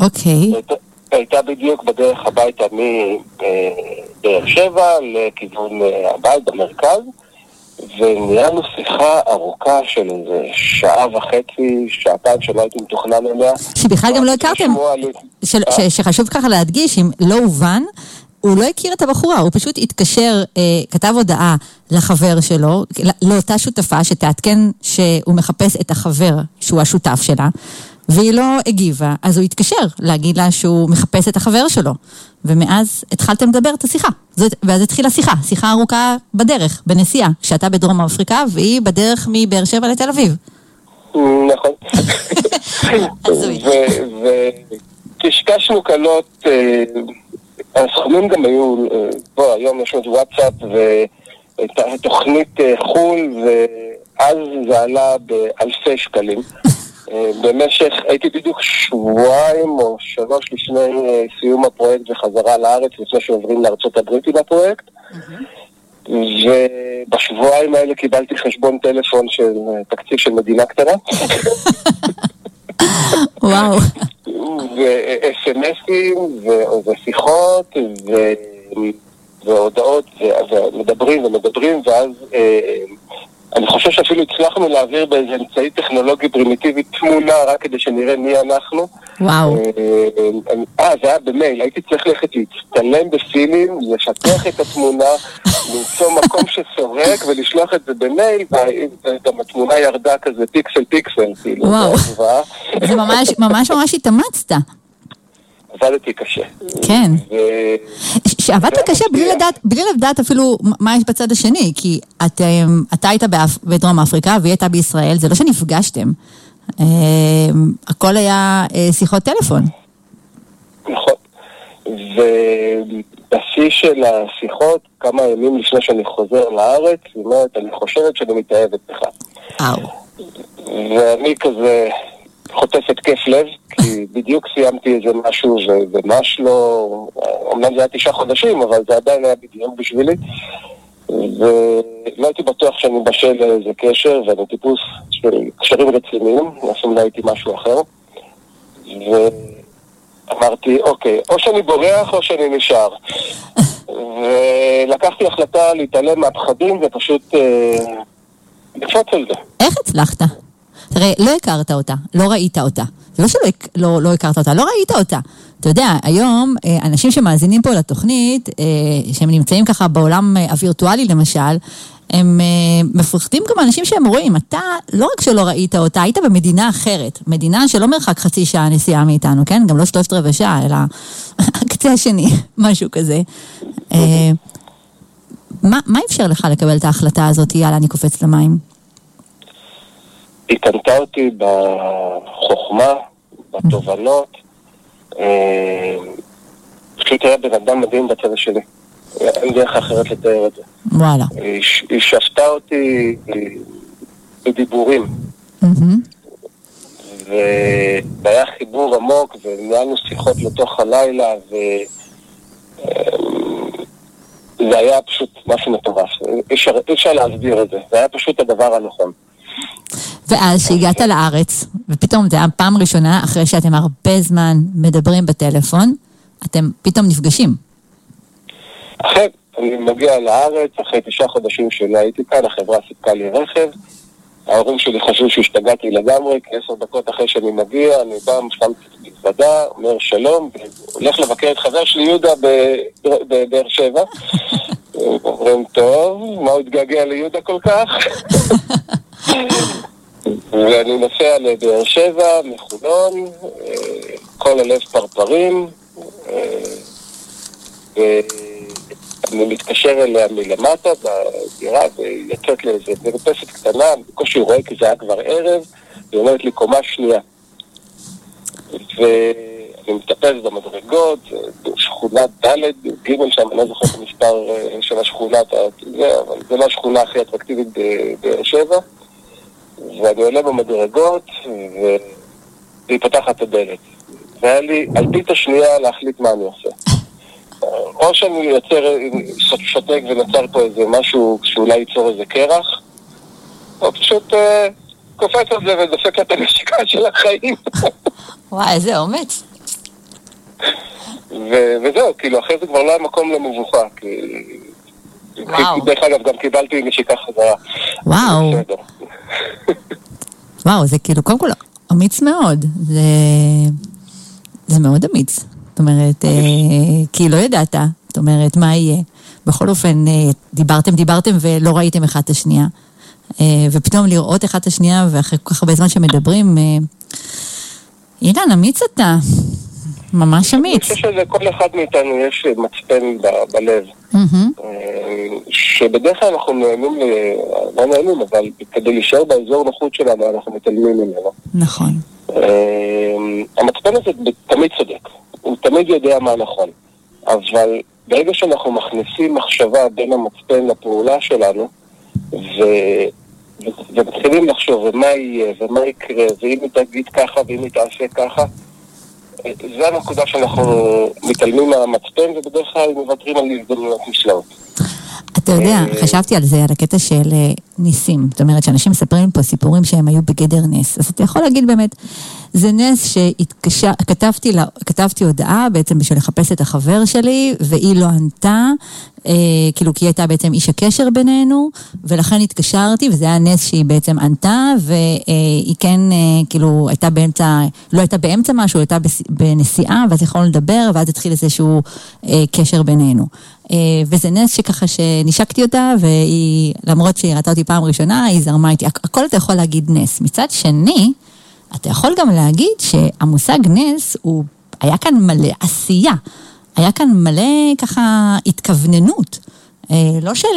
אוקיי. הייתה- הייתה בדיוק בדרך הביתה מבאר שבע לכיוון אה, הבית במרכז, וניהלנו שיחה ארוכה של איזה שעה וחצי, שעתיים שלא הייתי מתוכנן אליה. שבכלל גם לא הכרתם, של- אה? שחשוב ככה להדגיש, אם לא הובן, הוא לא הכיר את הבחורה, הוא פשוט התקשר, אה, כתב הודעה לחבר שלו, לא- לאותה שותפה שתעדכן שהוא מחפש את החבר שהוא השותף שלה, והיא לא הגיבה, אז הוא התקשר להגיד לה שהוא מחפש את החבר שלו. ומאז התחלתם לדבר את השיחה. זאת, ואז התחילה שיחה, שיחה ארוכה בדרך, בנסיעה, כשאתה בדרום אפריקה והיא בדרך מבאר שבע לתל אביב. נכון. וקשקשנו קלות, אה, הסכומים גם היו, אה, בוא, היום יש לנו וואטסאפ ותוכנית אה, חו"ל, ואז זה עלה באלפי שקלים. אה, במשך, הייתי בדיוק שבועיים או שלוש לפני סיום הפרויקט וחזרה לארץ, לפני שעוברים לארצות הברית עם הפרויקט. ובשבועיים האלה קיבלתי חשבון טלפון של תקציב של מדינה קטנה, וואו. ו-SMSים, ו- ושיחות, והודעות, ומדברים ומדברים, ואז אה, אני חושב שאפילו הצלחנו להעביר באיזה אמצעי טכנולוגי פרימיטיבי תמונה רק כדי שנראה מי אנחנו. וואו. אה, אה, זה היה במייל, הייתי צריך ללכת להצטלם בפילים, לפתח את התמונה, למצוא מקום שסורק ולשלוח את זה במייל, וגם התמונה ירדה כזה פיקסל פיקסל, כאילו, וואו. זה ממש ממש התאמצת. עבדתי קשה. כן. ו... שעבדת קשה בלי. לדעת, בלי לדעת אפילו מה יש בצד השני, כי אתם, אתה היית באפ, בדרום אפריקה והיא הייתה בישראל, זה לא שנפגשתם. אה, הכל היה אה, שיחות טלפון. נכון. ובשיא של השיחות, כמה ימים לפני שאני חוזר לארץ, היא אומרת, אני חושבת שאני מתאהבת בך. ואני כזה חוטף התקף לב, כי בדיוק סיימתי איזה משהו וממש לא... אמנם זה היה תשעה חודשים, אבל זה עדיין היה בדיוק בשבילי. ולא הייתי בטוח שאני בשל לאיזה קשר, ואני טיפוס של קשרים רציניים, אפילו לא הייתי משהו אחר. ואמרתי, אוקיי, או שאני בורח או שאני נשאר. ולקחתי החלטה להתעלם מהפחדים ופשוט אה, לקפוץ על זה. איך הצלחת? תראה, לא הכרת אותה, לא ראית אותה. זה לא שלא לא, לא הכרת אותה, לא ראית אותה. אתה יודע, היום אה, אנשים שמאזינים פה לתוכנית, אה, שהם נמצאים ככה בעולם אה, הווירטואלי למשל, הם מפחדים גם אנשים שהם רואים. אתה, לא רק שלא ראית אותה, היית במדינה אחרת. מדינה שלא מרחק חצי שעה נסיעה מאיתנו, כן? גם לא שלושת רבעי שעה, אלא הקצה השני, משהו כזה. אה, מה, מה אפשר לך לקבל את ההחלטה הזאת, יאללה, אני קופץ למים? היא קנתה אותי בחוכמה, בתובנות. אה, פשוט היה בן אדם מדהים בצד השני. אין דרך אחרת לתאר את זה. וואלה. היא היא שפטה אותי אה, בדיבורים. והיה חיבור עמוק, וניהלנו שיחות לתוך הלילה, ו... אה, זה היה פשוט משהו מטורף. אי אפשר להסביר את זה. זה היה פשוט הדבר הנכון. ואז שהגעת לארץ, ופתאום זה היה פעם ראשונה, אחרי שאתם הרבה זמן מדברים בטלפון, אתם פתאום נפגשים. אחרי, אני מגיע לארץ, אחרי תשעה חודשים שלא הייתי כאן, החברה סיפקה לי רכב. ההורים שלי חשבו שהשתגעתי לגמרי, כי עשר דקות אחרי שאני מגיע, אני בא, שם מזוודה, אומר שלום, והולך לבקר את חבר שלי יהודה בבאר שבע. אומרים, טוב, מה הוא התגעגע ליהודה כל כך? ואני נוסע לבאר שבע, מחולון, אה, כל הלב פרפרים, אה, ואני מתקשר אליה מלמטה בדירה, והיא יוצאת לאיזה מרפסת קטנה, בקושי רואה כי זה היה כבר ערב, והיא אומרת לי קומה שנייה. ואני מטפס במדרגות, שכונה ד', ג' שם, אני לא זוכר את המספר אה, של השכונת, זה, אבל זה לא השכונה הכי אטרקטיבית בבאר שבע. ואני עולה במדרגות, והיא פותחת את הדלת. והיה לי אלפית השנייה להחליט מה אני עושה. או שאני יוצר, שותק ונוצר פה איזה משהו שאולי ייצור איזה קרח, או פשוט אה, קופץ על זה ודופק את הנשיקה של החיים. וואי, איזה אומץ. ו- וזהו, כאילו, אחרי זה כבר לא היה מקום למבוכה. כי... וואו. דרך אגב, גם קיבלתי נשיקה חזרה. וואו. וואו, זה כאילו, קודם כל, אמיץ מאוד. זה, זה מאוד אמיץ. זאת אומרת, אה, כי לא ידעת, זאת אומרת, מה יהיה. בכל אופן, אה, דיברתם, דיברתם ולא ראיתם אחד את השנייה. אה, ופתאום לראות אחד את השנייה, ואחרי כל כך הרבה זמן שמדברים, אה, אילן, אמיץ אתה. ממש אני אמיץ. חושב שלכל אחד מאיתנו יש מצפן ב- בלב. אה, שבדרך כלל אנחנו נהנים, לא נהנים, אבל כדי להישאר באזור נוחות שלנו, אנחנו מתעלמים ממנו. נכון. אה, המצפן הזה תמיד צודק, הוא תמיד יודע מה נכון, אבל ברגע שאנחנו מכניסים מחשבה בין המצפן לפעולה שלנו. ו- ומתחילים לחשוב, ומה יהיה, ומה יקרה, ואם היא תגיד ככה, ואם היא תעשה ככה, זה הנקודה שאנחנו מתעלמים מהמצפן, ובדרך כלל מוותרים על הזדמנויות נפלאות. אתה יודע, אה, חשבתי על זה, על הקטע של אה, ניסים. זאת אומרת, שאנשים מספרים פה סיפורים שהם היו בגדר נס. אז אתה יכול להגיד באמת, זה נס שהתקשר, כתבתי, לה, כתבתי הודעה בעצם בשביל לחפש את החבר שלי, והיא לא ענתה, אה, כאילו, כי היא הייתה בעצם איש הקשר בינינו, ולכן התקשרתי, וזה היה נס שהיא בעצם ענתה, והיא כן, אה, כאילו, הייתה באמצע, לא הייתה באמצע משהו, הייתה בנסיעה, ואז יכולנו לדבר, ואז התחיל איזשהו אה, קשר בינינו. אה, וזה נס שככה שנשקתי אותה, והיא, למרות שהיא ראתה אותי פעם ראשונה, היא זרמה איתי. הכ- הכל אתה יכול להגיד נס. מצד שני, אתה יכול גם להגיד שהמושג נס הוא, היה כאן מלא עשייה. היה כאן מלא ככה התכווננות. אה, לא של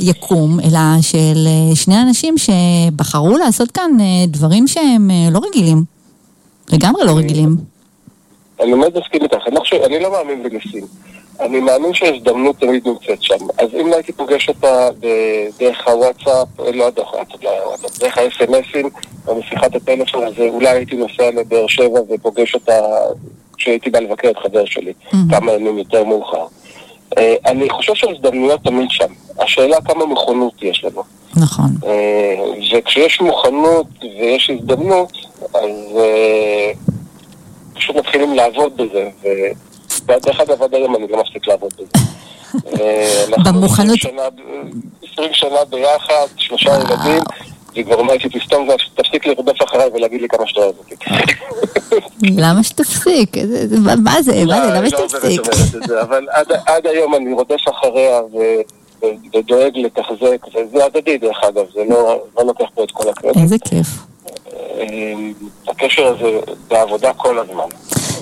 היקום, אלא של אה, שני אנשים שבחרו לעשות כאן דברים שהם לא רגילים. לגמרי לא רגילים. אני מאוד מסכים איתך, אני, לא אני לא מאמין בניסים. אני מאמין שההזדמנות תמיד נמצאת שם. אז אם לא הייתי פוגש אותה ב- דרך הוואטסאפ, לא דרך הוואטסאפ, לא דרך ה-SMSים, או בשיחת הטלפון הזה, אולי הייתי נוסע לבאר שבע ופוגש אותה כשהייתי בא לבקר את חבר שלי, כמה ימים יותר מאוחר. אה, אני חושב שההזדמנויות תמיד שם. השאלה כמה מכונות יש לנו. נכון. אה, וכשיש מוכנות ויש הזדמנות, אז אה, פשוט מתחילים לעבוד בזה. ו- ודרך אגב, עד היום אני לא מפסיק לעבוד בזה. אה, במוכנות- 20 שנה- 20 שנה ביחד, שלושה ילדים, והיא כבר אומרת לי, תסתום, תפסיק לרדוף אחריי ולהגיד לי כמה שאתה אוהב אותי. למה שתפסיק? מה זה? מה זה? לא, למה היא לא שתפסיק? אבל עד- היום אני רודף אחריה ו- ודואג לתחזק, וזה הדדי דרך אגב, זה לא לא לוקח פה את כל הקרדיט. איזה כיף. אה, הקשר הזה בעבודה כל הזמן.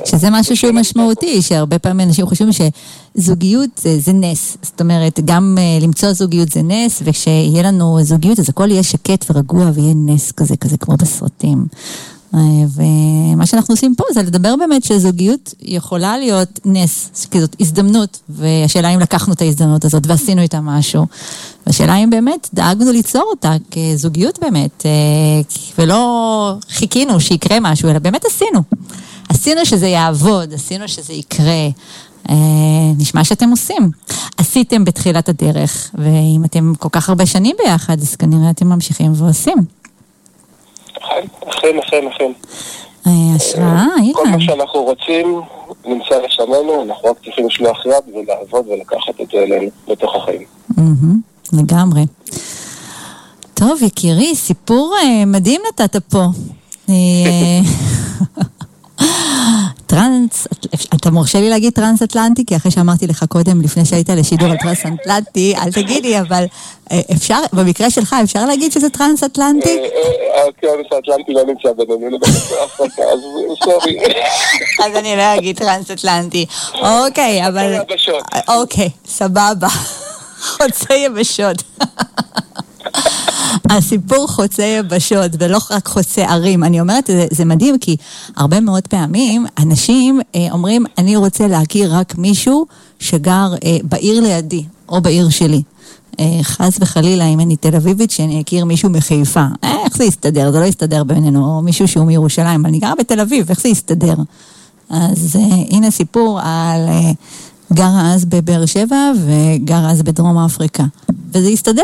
שזה משהו שהוא משמעותי, שהרבה פעמים אנשים חושבים שזוגיות זה, זה נס. זאת אומרת, גם uh, למצוא זוגיות זה נס, וכשיהיה לנו זוגיות אז הכל יהיה שקט ורגוע ויהיה נס כזה, כזה כמו בסרטים. אה, ומה שאנחנו עושים פה זה לדבר באמת שזוגיות יכולה להיות נס, כי זאת הזדמנות, והשאלה אם לקחנו את ההזדמנות הזאת ועשינו איתה משהו. והשאלה אם באמת דאגנו ליצור אותה כזוגיות באמת, אה, ולא חיכינו שיקרה משהו, אלא באמת עשינו. עשינו שזה יעבוד, עשינו שזה יקרה. אה, נשמע שאתם עושים. עשיתם בתחילת הדרך, ואם אתם כל כך הרבה שנים ביחד, אז כנראה אתם ממשיכים ועושים. אכן, אכן, אכן. אה, השראה, כל מה אילן. שאנחנו רוצים נמצא לפנינו, אנחנו רק צריכים לשלוח יד ולעבוד ולקחת את זה אלינו בתוך החיים. לגמרי. טוב, יקירי, סיפור אה, מדהים נתת פה. אה, טרנס, אתה מרשה לי להגיד טרנס-אטלנטי? כי אחרי שאמרתי לך קודם, לפני שהיית לשידור על טרנס-אטלנטי, אל תגיד לי, אבל אה, אפשר, במקרה שלך, אפשר להגיד שזה טרנס-אטלנטי? אה, אה, האוקיינוס האטלנטי לא נמצא בינינו לבין אפריקה, אז sorry. אז אני לא אגיד טרנס-אטלנטי. אוקיי, אבל... אוקיי, סבבה. חוצה יבשות. הסיפור חוצה יבשות, ולא רק חוצה ערים. אני אומרת, זה, זה מדהים, כי הרבה מאוד פעמים אנשים אה, אומרים, אני רוצה להכיר רק מישהו שגר אה, בעיר לידי, או בעיר שלי. אה, חס וחלילה, אם אני תל אביבית, שאני אכיר מישהו מחיפה. אה, איך זה יסתדר? זה לא יסתדר בינינו, או מישהו שהוא מירושלים. אני גרה בתל אביב, איך זה יסתדר? אז אה, הנה סיפור על אה, גרה אז בבאר שבע וגרה אז בדרום אפריקה. וזה יסתדר,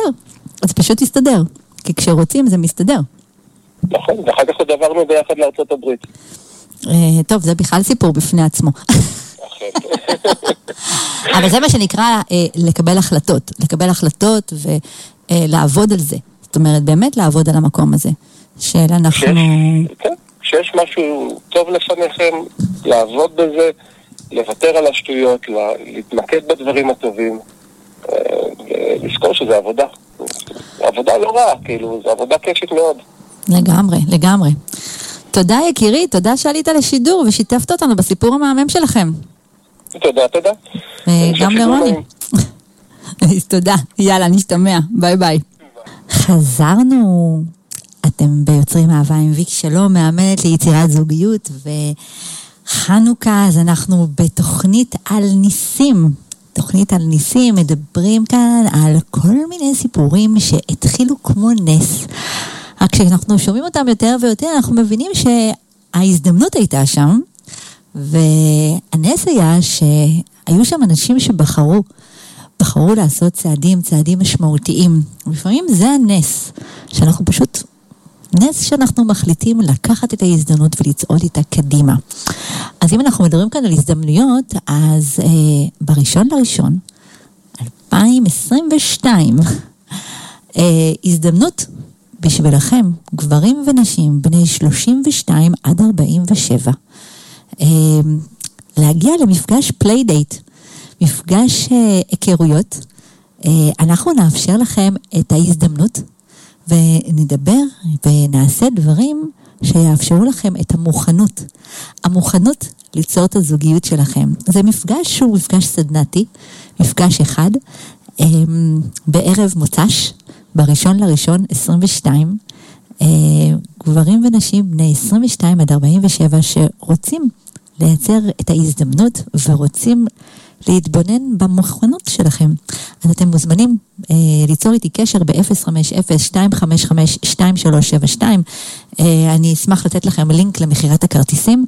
זה פשוט יסתדר. כי כשרוצים זה מסתדר. נכון, ואחר כך עוד עברנו ביחד לארצות הברית. אה, טוב, זה בכלל סיפור בפני עצמו. אכן. אבל זה מה שנקרא אה, לקבל החלטות. לקבל החלטות ולעבוד על זה. זאת אומרת, באמת לעבוד על המקום הזה. של אנחנו... כן, כשיש משהו טוב לפניכם, לעבוד בזה, לוותר על השטויות, לה- להתמקד בדברים הטובים, אה, ולזכור שזה עבודה. עבודה לא רעה, כאילו, זו עבודה כיפית מאוד. לגמרי, לגמרי. תודה יקירי, תודה שעלית לשידור ושיתפת אותנו בסיפור המהמם שלכם. תודה, תודה. וגם המשך לרוני. תודה, יאללה, נשתמע, ביי ביי. חזרנו, אתם ביוצרים אהבה עם ויק שלום, מאמנת ליצירת זוגיות, וחנוכה, אז אנחנו בתוכנית על ניסים. תוכנית על ניסים, מדברים כאן על כל מיני סיפורים שהתחילו כמו נס. רק כשאנחנו שומעים אותם יותר ויותר, אנחנו מבינים שההזדמנות הייתה שם, והנס היה שהיו שם אנשים שבחרו, בחרו לעשות צעדים, צעדים משמעותיים. לפעמים זה הנס, שאנחנו פשוט, נס שאנחנו מחליטים לקחת את ההזדמנות ולצעוד איתה קדימה. אז אם אנחנו מדברים כאן על הזדמנויות, אז אה, בראשון לראשון, 2022, אה, הזדמנות בשבילכם, גברים ונשים, בני 32 עד 47, אה, להגיע למפגש playdate, מפגש אה, היכרויות. אה, אנחנו נאפשר לכם את ההזדמנות ונדבר ונעשה דברים שיאפשרו לכם את המוכנות. המוכנות ליצור את הזוגיות שלכם. זה מפגש שהוא מפגש סדנתי, מפגש אחד, אה, בערב מוצ"ש, בראשון לראשון 22, אה, גברים ונשים בני 22 עד 47 שרוצים לייצר את ההזדמנות ורוצים להתבונן במוכנות שלכם. אז אתם מוזמנים אה, ליצור איתי קשר ב-050-255-2372. אה, אני אשמח לתת לכם לינק למכירת הכרטיסים.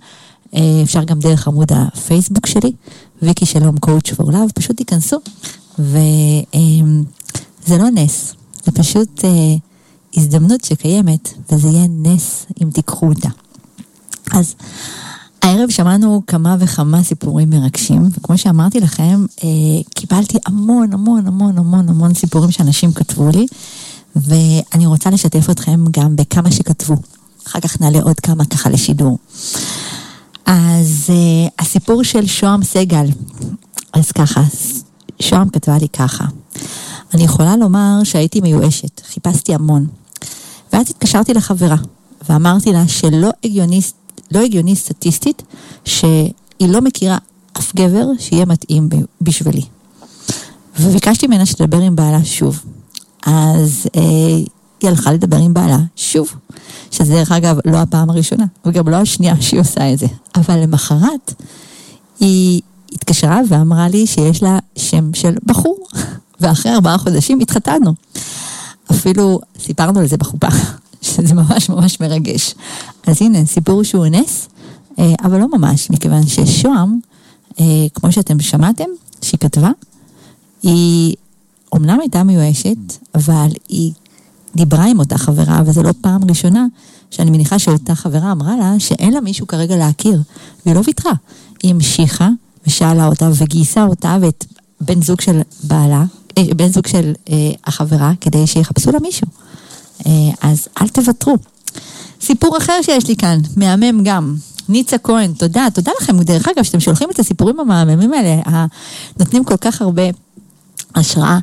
אה, אפשר גם דרך עמוד הפייסבוק שלי, ויקי שלום קואוצ' פור לאב, פשוט תיכנסו. וזה אה, לא נס, זה פשוט אה, הזדמנות שקיימת, וזה יהיה נס אם תיקחו אותה. אז הערב שמענו כמה וכמה סיפורים מרגשים, וכמו שאמרתי לכם, אה, קיבלתי המון המון המון המון המון סיפורים שאנשים כתבו לי, ואני רוצה לשתף אתכם גם בכמה שכתבו. אחר כך נעלה עוד כמה ככה לשידור. אז אה, הסיפור של שוהם סגל, אז ככה, שוהם כתבה לי ככה, אני יכולה לומר שהייתי מיואשת, חיפשתי המון. ואז התקשרתי לחברה, ואמרתי לה שלא הגיוני לא הגיוני סטטיסטית שהיא לא מכירה אף גבר שיהיה מתאים בשבילי. וביקשתי ממנה שתדבר עם בעלה שוב. אז אה, היא הלכה לדבר עם בעלה שוב, שזה דרך אגב לא הפעם הראשונה, וגם לא השנייה שהיא עושה את זה. אבל למחרת היא התקשרה ואמרה לי שיש לה שם של בחור, ואחרי ארבעה חודשים התחתנו. אפילו סיפרנו על זה בחופה, שזה ממש ממש מרגש. אז הנה, סיפור שהוא נס, אה, אבל לא ממש, מכיוון ששוהם, אה, כמו שאתם שמעתם, שהיא כתבה, היא אומנם הייתה מיואשת, אבל היא דיברה עם אותה חברה, וזו לא פעם ראשונה שאני מניחה שאותה חברה אמרה לה שאין לה מישהו כרגע להכיר, והיא לא ויתרה. היא המשיכה ושאלה אותה וגייסה אותה ואת בן זוג של בעלה, אה, בן זוג של אה, החברה, כדי שיחפשו לה מישהו. אה, אז אל תוותרו. סיפור אחר שיש לי כאן, מהמם גם. ניצה כהן, תודה, תודה לכם, דרך אגב, שאתם שולחים את הסיפורים המהממים האלה, נותנים כל כך הרבה השראה.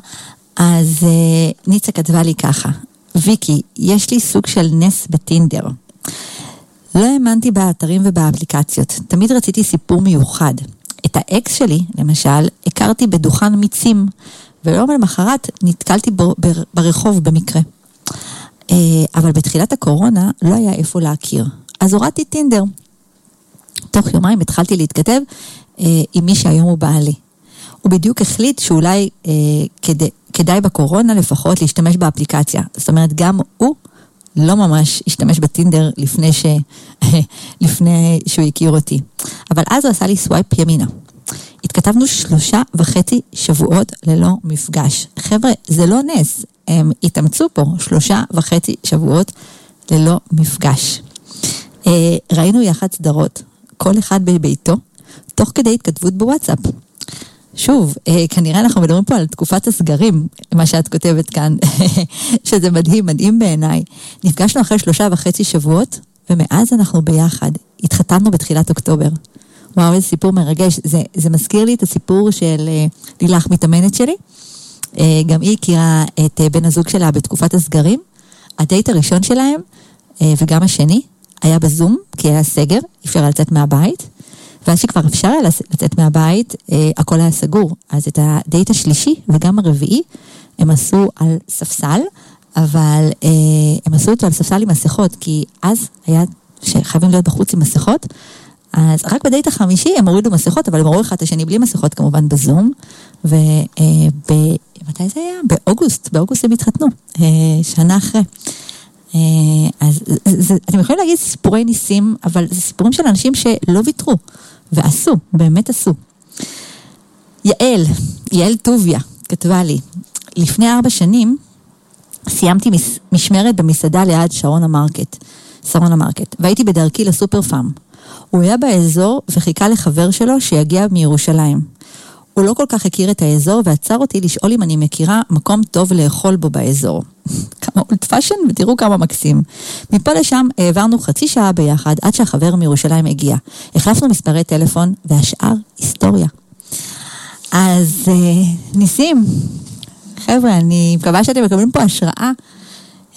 אז uh, ניצה כתבה לי ככה, ויקי, יש לי סוג של נס בטינדר. לא האמנתי באתרים ובאפליקציות, תמיד רציתי סיפור מיוחד. את האקס שלי, למשל, הכרתי בדוכן מיצים, ויום למחרת נתקלתי בו ברחוב במקרה. אה, אבל בתחילת הקורונה לא היה איפה להכיר, אז הורדתי טינדר. תוך יומיים התחלתי להתכתב אה, עם מי שהיום הוא בעלי. הוא בדיוק החליט שאולי אה, כדי, כדאי בקורונה לפחות להשתמש באפליקציה. זאת אומרת, גם הוא לא ממש השתמש בטינדר לפני, ש... לפני שהוא הכיר אותי. אבל אז הוא עשה לי swipe ימינה. התכתבנו שלושה וחצי שבועות ללא מפגש. חבר'ה, זה לא נס, הם התאמצו פה שלושה וחצי שבועות ללא מפגש. אה, ראינו יחד סדרות, כל אחד בביתו, תוך כדי התכתבות בוואטסאפ. שוב, אה, כנראה אנחנו מדברים פה על תקופת הסגרים, מה שאת כותבת כאן, שזה מדהים, מדהים בעיניי. נפגשנו אחרי שלושה וחצי שבועות, ומאז אנחנו ביחד. התחתנו בתחילת אוקטובר. וואו, איזה סיפור מרגש. זה, זה מזכיר לי את הסיפור של אה, לילך מתאמנת שלי. אה, גם היא הכירה את בן הזוג שלה בתקופת הסגרים. הדייט הראשון שלהם, וגם השני, היה בזום, כי היה סגר, אי אפשר לצאת מהבית. ואז שכבר אפשר היה לצאת מהבית, אה, הכל היה סגור. אז את הדייט השלישי וגם הרביעי הם עשו על ספסל, אבל אה, הם עשו אותו על ספסל עם מסכות, כי אז היה שחייבים להיות בחוץ עם מסכות. אז רק בדייט החמישי הם הורידו מסכות, אבל הם ראו אחד את השני בלי מסכות כמובן בזום. ומתי אה, זה היה? באוגוסט, באוגוסט הם התחתנו, אה, שנה אחרי. אה, אז זה, אתם יכולים להגיד סיפורי ניסים, אבל זה סיפורים של אנשים שלא ויתרו. ועשו, באמת עשו. יעל, יעל טוביה, כתבה לי, לפני ארבע שנים סיימתי מש, משמרת במסעדה ליד שרון המרקט, שרון המרקט, והייתי בדרכי לסופר פארם. הוא היה באזור וחיכה לחבר שלו שיגיע מירושלים. הוא לא כל כך הכיר את האזור ועצר אותי לשאול אם אני מכירה מקום טוב לאכול בו באזור. כמה old fashion ותראו כמה מקסים. מפה לשם העברנו חצי שעה ביחד עד שהחבר מירושלים הגיע. החלפנו מספרי טלפון והשאר היסטוריה. אז אה, ניסים, חבר'ה, אני מקווה שאתם מקבלים פה השראה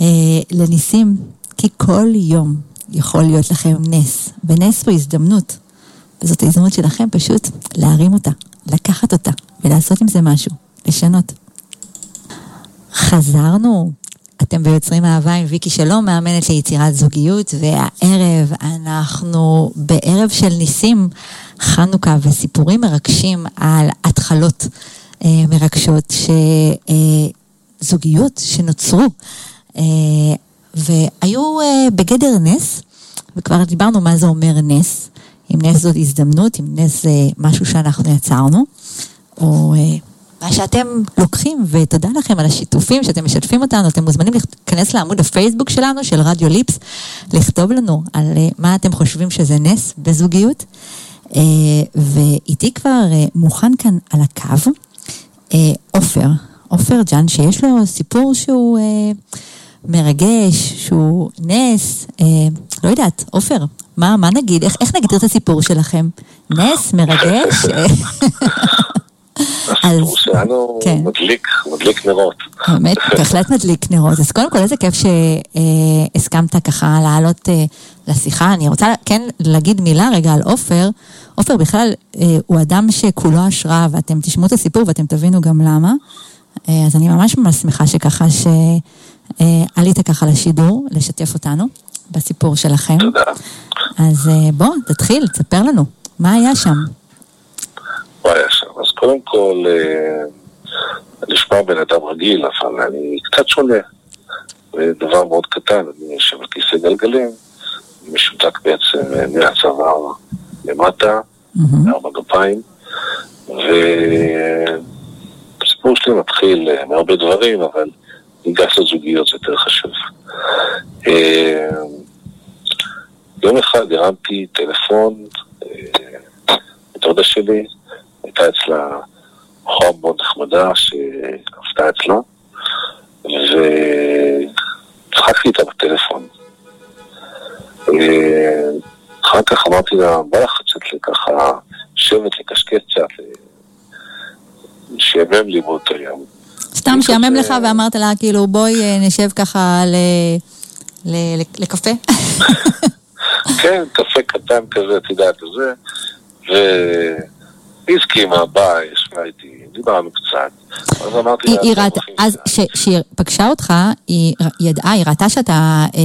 אה, לניסים, כי כל יום יכול להיות לכם נס, ונס הוא הזדמנות. וזאת ההזדמנות שלכם פשוט להרים אותה, לקחת אותה ולעשות עם זה משהו, לשנות. חזרנו, אתם ביוצרים אהבה עם ויקי שלום, מאמנת ליצירת זוגיות, והערב אנחנו בערב של ניסים, חנוכה וסיפורים מרגשים על התחלות אה, מרגשות, שזוגיות אה, שנוצרו אה, והיו אה, בגדר נס, וכבר דיברנו מה זה אומר נס. אם נס זאת הזדמנות, אם נס זה משהו שאנחנו יצרנו, או אה, מה שאתם לוקחים, ותודה לכם על השיתופים שאתם משתפים אותנו, אתם מוזמנים להיכנס לעמוד הפייסבוק שלנו, של רדיו ליפס, לכתוב לנו על אה, מה אתם חושבים שזה נס בזוגיות. אה, ואיתי כבר מוכן כאן על הקו, עופר, עופר ג'אן, שיש לו סיפור שהוא מרגש, שהוא נס, לא יודעת, עופר, מה, מה נגיד? איך, איך נגדיר את הסיפור שלכם? נס, מרגש? הסיפור שלנו כן. מדליק, מדליק נרות. באמת, בהחלט מדליק נרות. אז קודם כל, איזה כיף שהסכמת ככה לעלות אה, לשיחה. אני רוצה כן להגיד מילה רגע על עופר. עופר בכלל אה, הוא אדם שכולו השראה, ואתם תשמעו את הסיפור ואתם תבינו גם למה. אה, אז אני ממש ממש שמחה שככה שעלית ככה לשידור, לשתף אותנו בסיפור שלכם. תודה. אז אה, בוא, תתחיל, תספר לנו, מה היה שם? מה היה שם? אז קודם כל, אה, נשמע בן אדם רגיל, אבל אני קצת שונה. דבר מאוד קטן, אני יושב על כיסא גלגלים, משותק בעצם אה, מהצוואר למטה. מארבע גפיים, והסיפור שלי מתחיל אה, מהרבה דברים, אבל ניגש לזוגיות זה יותר חשוב. אה, יום אחד הרמתי טלפון, אה, דודה שלי, הייתה אצלה בחורה מאוד נחמדה שעבדה אצלה, וצחקתי איתה בטלפון. אה, אחר כך אמרתי לה, בא לך קצת ככה, לשבת, לקשקש קצת, שיאמם לי באותו יום. סתם שיאמם לך ואמרת לה, כאילו, בואי אה, נשב ככה ל... ל- ל- לקפה. כן, קפה קטן כזה, את יודעת, זה, והיא הסכימה, באה, ישבה איתי, דיברנו קצת, אז אמרתי לה, היא "אתם ראתה, אז איתה?" כשהיא פגשה אותך, היא ידעה, היא ראתה שאתה אה,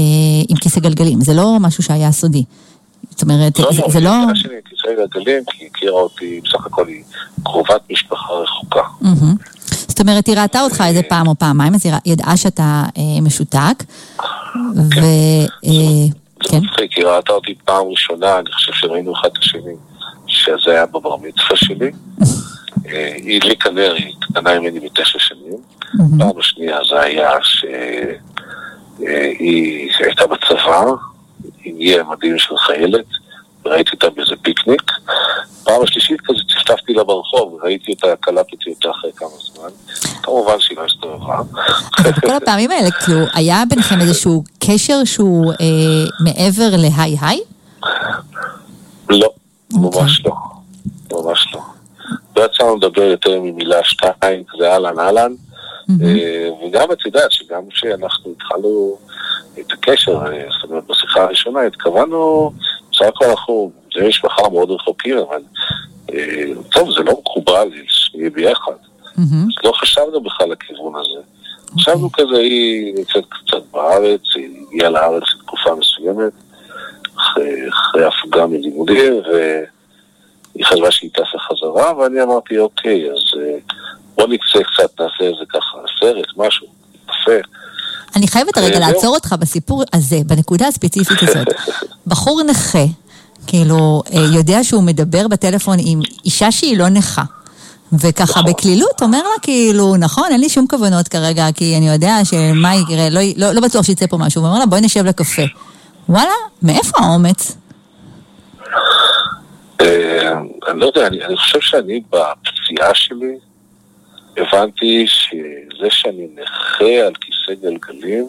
עם כיסא גלגלים, זה לא משהו שהיה סודי. זאת אומרת, לא, זה- לא, לא... שאני עם כיסא גלגלים, כי היא הכירה אותי, בסך הכל היא קרובת משפחה רחוקה. זאת אומרת, היא ראתה אותך איזה פעם או פעמיים, אז היא ידעה שאתה אה, משותק, ו... אה, זה כן, מצחיק, היא ראתה אותי פעם ראשונה, אני חושב שראינו אחד את השני, שזה היה בבר מצווה שלי. אה, היא הדליקה נר, היא קטנה ממני בתשע שנים. פעם השנייה זה היה שהיא הייתה בצבא, הגיעה מדים של חיילת, וראיתי אותה באיזה פיקניק. פעם השלישית כזה צפצפתי לה ברחוב, וראיתי אותה, קלטתי אותה אחרי כמה זמן. כמובן שהיא לא הסתובבה. בכל הפעמים האלה, כאילו, היה ביניכם איזשהו קשר שהוא אה, מעבר להיי היי? לא, אוקיי. ממש לא. ממש לא. לא יצא לנו לדבר יותר ממילה שתיים, כזה אהלן אהלן. אה, וגם את יודעת שגם כשאנחנו התחלנו את הקשר, אה, זאת אומרת בשיחה הראשונה, התכוונו, בסך הכל אנחנו, זה משפחה מאוד רחוקים, אבל אה, טוב, זה לא מקובל שנהיה ביחד. אז לא חשבנו בכלל לכיוון הזה. חשבנו כזה, היא נמצאת קצת בארץ, היא הגיעה לארץ לתקופה מסוימת, אחרי, הפוגה מלימודים, והיא חשבה שהיא טסה חזרה, ואני אמרתי, אוקיי, אז אה, בוא נצא קצת, נעשה איזה ככה סרט, משהו, יפה. אני חייבת רגע זהו. לעצור אותך בסיפור הזה, בנקודה הספציפית הזאת. בחור נכה, כאילו, אה, יודע שהוא מדבר בטלפון עם אישה שהיא לא נכה. וככה נכון. בקלילות אומר לה כאילו, נכון, אין לי שום כוונות כרגע, כי אני יודע שמה יקרה, לא, לא, לא בטוח שיצא פה משהו, ואומר לה בואי נשב לקפה. וואלה, מאיפה האומץ? אה, אני לא יודע, אני חושב שאני בפציעה שלי הבנתי שזה שאני נכה על כיסא גלגלים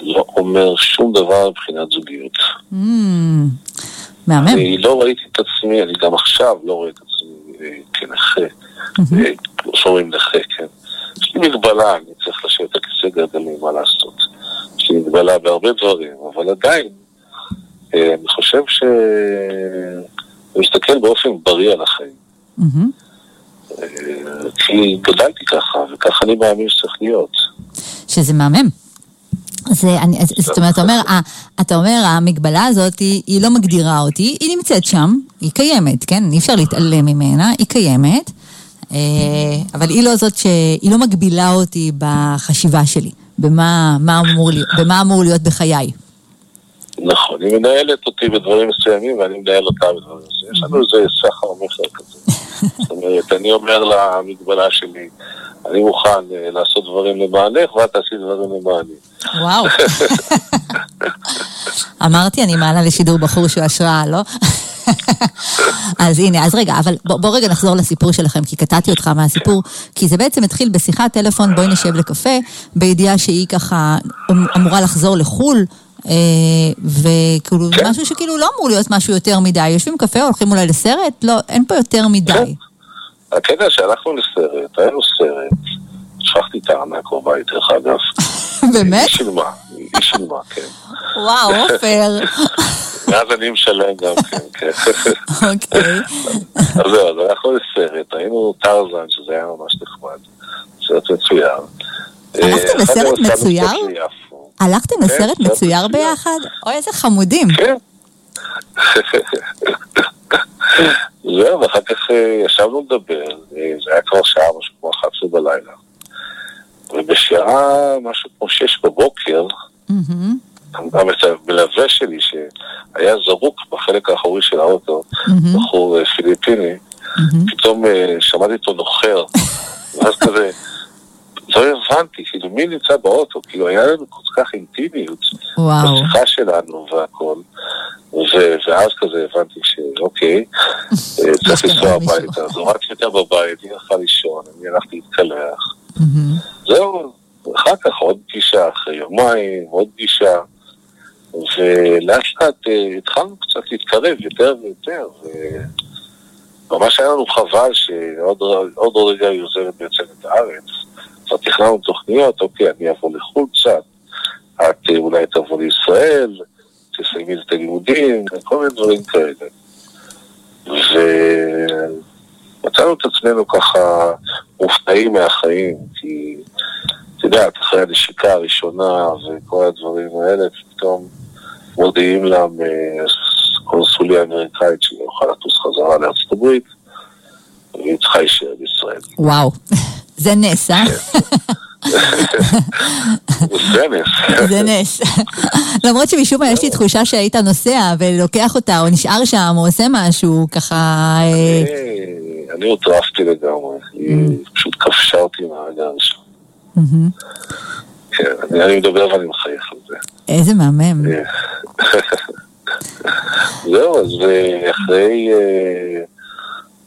לא אומר שום דבר מבחינת זוגיות. Mm, מהמם. אני לא ראיתי את עצמי, אני גם עכשיו לא רואה את עצמי אה, כנכה, אה, כמו שאומרים נכה, כן. יש לי מגבלה, אני צריך לשבת על כיסא גלגלים, מה לעשות. יש לי מגבלה בהרבה דברים, אבל עדיין, אה, אני חושב ש... אני מסתכל באופן בריא על החיים. כי גדלתי ככה, וככה אני מאמין שצריך להיות. שזה מהמם. זה, אני, זאת אומרת, אתה אומר, אתה אומר, המגבלה הזאת, היא, היא לא מגדירה אותי, היא נמצאת שם, היא קיימת, כן? אי אפשר להתעלם ממנה, היא קיימת, אה, אבל היא לא זאת ש... היא לא מגבילה אותי בחשיבה שלי, במה, מה אמור, להיות, במה אמור להיות בחיי. נכון, היא מנהלת אותי בדברים מסוימים ואני מנהל אותה בדברים מסוימים. יש לנו איזה סחר מכר כזה. זאת אומרת, אני אומר למגבלה שלי, אני מוכן אה, לעשות דברים למענך ואת תעשי דברים למעני. וואו. אמרתי, אני מעלה לשידור בחור שהוא השראה, לא? אז הנה, אז רגע, אבל בוא, בוא רגע נחזור לסיפור שלכם, כי קטעתי אותך מהסיפור, כי זה בעצם התחיל בשיחת טלפון, בואי נשב לקפה, בידיעה שהיא ככה אמ- אמורה לחזור לחו"ל, וכאילו, כן. משהו שכאילו לא אמור להיות משהו יותר מדי. יושבים קפה, הולכים אולי לסרט? לא, אין פה יותר מדי. כן. הקטע שהלכנו לסרט, היה לו סרט, שכחתי את הארנק בבית, דרך אגב. באמת? היא שילמה, היא שילמה, כן. וואו, עופר. ואז אני משלם גם כן, כן. אוקיי. אז זהו, אז הלכנו לסרט, היינו טרזן, שזה היה ממש נחמד. סרט מצויר. הלכתם אה, לסרט מצויר? הלכתם כן, לסרט סרט מצויר. ביחד? אוי, איזה חמודים. כן. זהו, ואחר כך אה, ישבנו לדבר, אה, זה היה כבר שעה, משהו כמו 11 בלילה. ובשעה, משהו כמו 6 בבוקר, מהמם, המלווה שלי, שהיה זרוק בחלק האחורי של האוטו, בחור אה, פיליפיני. פתאום שמעתי אותו נוחר, ואז כזה, לא הבנתי, כאילו, מי נמצא באוטו? כאילו, היה לנו כל כך אינטימיות. בשיחה שלנו והכל, ואז כזה הבנתי שאוקיי, אה, צריך לנסוע. הביתה, אז הורדתי אותה בבית, היא הלכה לישון, אני הלכתי להתקלח. זהו, אחר כך עוד פגישה, אחרי יומיים, עוד פגישה, ולאט לאט אה, התחלנו קצת להתקרב יותר ויותר, וממש היה לנו חבל שעוד רגע היא עוזבת בעצם את הארץ. כבר תכננו תוכניות, אוקיי, אני אבוא לחו"ל קצת, את אה, אולי תבוא לישראל, תסיימי את הלימודים, כל מיני דברים כאלה. ומצאנו את עצמנו ככה מופתעים מהחיים, כי את יודעת, אחרי הנשיקה הראשונה וכל הדברים האלה, פתאום מודיעים לה מהקונסוליה האמריקאית לא יכולה לטוס חזרה לארצות הברית, והיא צריכה להישאר בישראל. וואו. זה נס, אה? זה נס. זה נס. למרות שמשום מה יש לי תחושה שהיית נוסע ולוקח אותה, או נשאר שם, או עושה משהו, ככה... אה, אה, אני הוטרפתי לגמרי, היא פשוט כבשה אותי מהרגע הראשון. כן, אני אני מדבר ואני מחייך על זה. איזה מהמם. אה, זהו, אז אה, אחרי אה,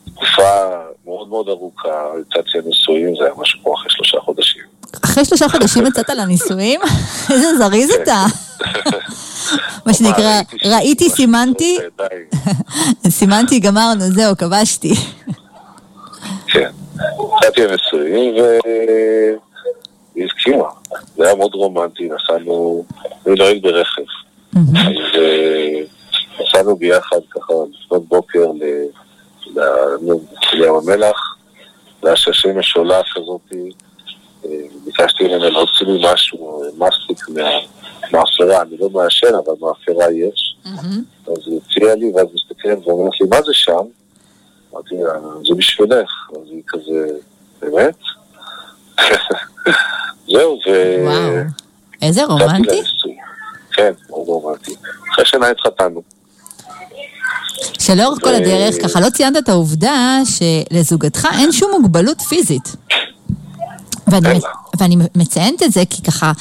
תקופה מאוד מאוד ארוכה, יצאתי לנישואים, זה היה משהו כמו אחרי שלושה חודשים. אחרי שלושה חודשים יצאת לנישואים? איזה זריז אתה. מה שנקרא, ראיתי סימנתי. סימנתי, גמרנו, זהו, כבשתי. כן. יצאתי לנישואים והיא הסכימה. זה היה מאוד רומנטי, נסענו, אני נוהג ברכב. אז אה, נסענו ביחד ככה לפנות בוקר לים המלח, זה היה שהשמש עולה כזאתי, אה, ביקשתי ממנה להוציא לי משהו, אה, מסטיק מה- מהאפרה, אני לא מעשן, אבל מהאפרה יש. אז היא הציעה לי, ואז מסתכלת ואומרת לי, מה זה שם? אמרתי לה, זה בשבילך. אז היא כזה, באמת? זהו, ו... וואו, איזה רומנטי. כן, רומנטי. אחרי שנה התחתנו. שלאורך כל הדרך, ככה לא ציינת את העובדה שלזוגתך אין שום מוגבלות פיזית. ואני. ואני מציינת את זה כי ככה,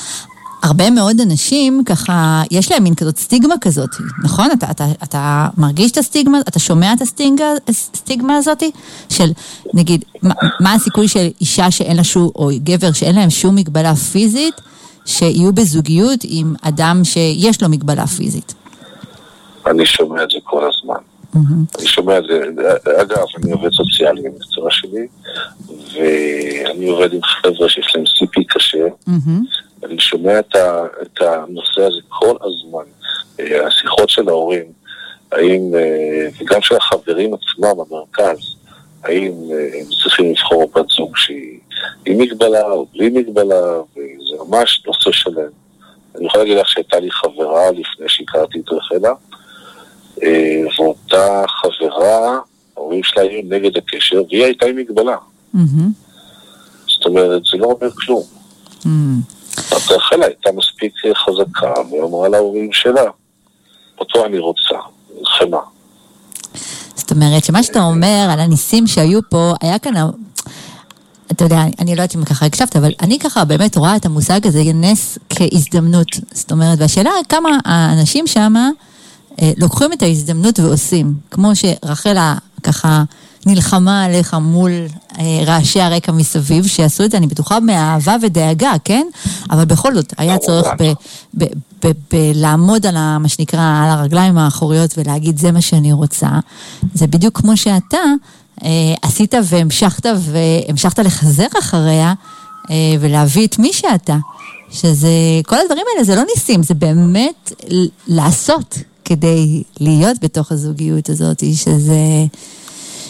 הרבה מאוד אנשים ככה, יש להם מין כזאת סטיגמה כזאת, נכון? אתה, אתה, אתה מרגיש את הסטיגמה, אתה שומע את הסטיגמה, הסטיגמה הזאת? של, נגיד, מה, מה הסיכוי של אישה שאין לה שום, או גבר שאין להם שום מגבלה פיזית, שיהיו בזוגיות עם אדם שיש לו מגבלה פיזית? אני שומע את זה כל הזמן. אני שומע את זה, אגב, אני עובד סוציאלי במקצוע שלי, ואני עובד עם חבר'ה שיש להם CP קשה, מהמם. אני שומע את, ה, את הנושא הזה כל הזמן. אה, השיחות של ההורים, האם, אה, וגם של החברים עצמם במרכז, האם אה, הם צריכים לבחור בת זוג שהיא עם מגבלה או בלי מגבלה, וזה ממש נושא שלם. אני יכול להגיד לך שהייתה לי חברה לפני שהכרתי את רחלה, אה, ואותה חברה, ההורים שלה היו נגד הקשר, והיא הייתה עם מגבלה. זאת אומרת, זה לא אומר כלום. רחלה הייתה מספיק חזקה, והיא אמרה להורים שלה, אותו אני רוצה, חמאה. זאת אומרת, שמה שאתה אומר על הניסים שהיו פה, היה כאן... אתה יודע, אני לא יודעת אם ככה הקשבת, אבל אני ככה באמת רואה את המושג הזה, נס כהזדמנות. זאת אומרת, והשאלה כמה האנשים שמה לוקחים את ההזדמנות ועושים. כמו שרחלה ככה נלחמה עליך מול אה, רעשי הרקע מסביב, שעשו את זה, אני בטוחה, מאהבה ודאגה, כן? אבל בכל זאת, היה צורך ב- ב- ב- ב- לעמוד על ה- מה שנקרא, על הרגליים האחוריות ולהגיד, זה מה שאני רוצה. זה בדיוק כמו שאתה, אה, עשית והמשכת והמשכת לחזר אחריה אה, ולהביא את מי שאתה. שזה, כל הדברים האלה זה לא ניסים, זה באמת לעשות כדי להיות בתוך הזוגיות הזאת, שזה,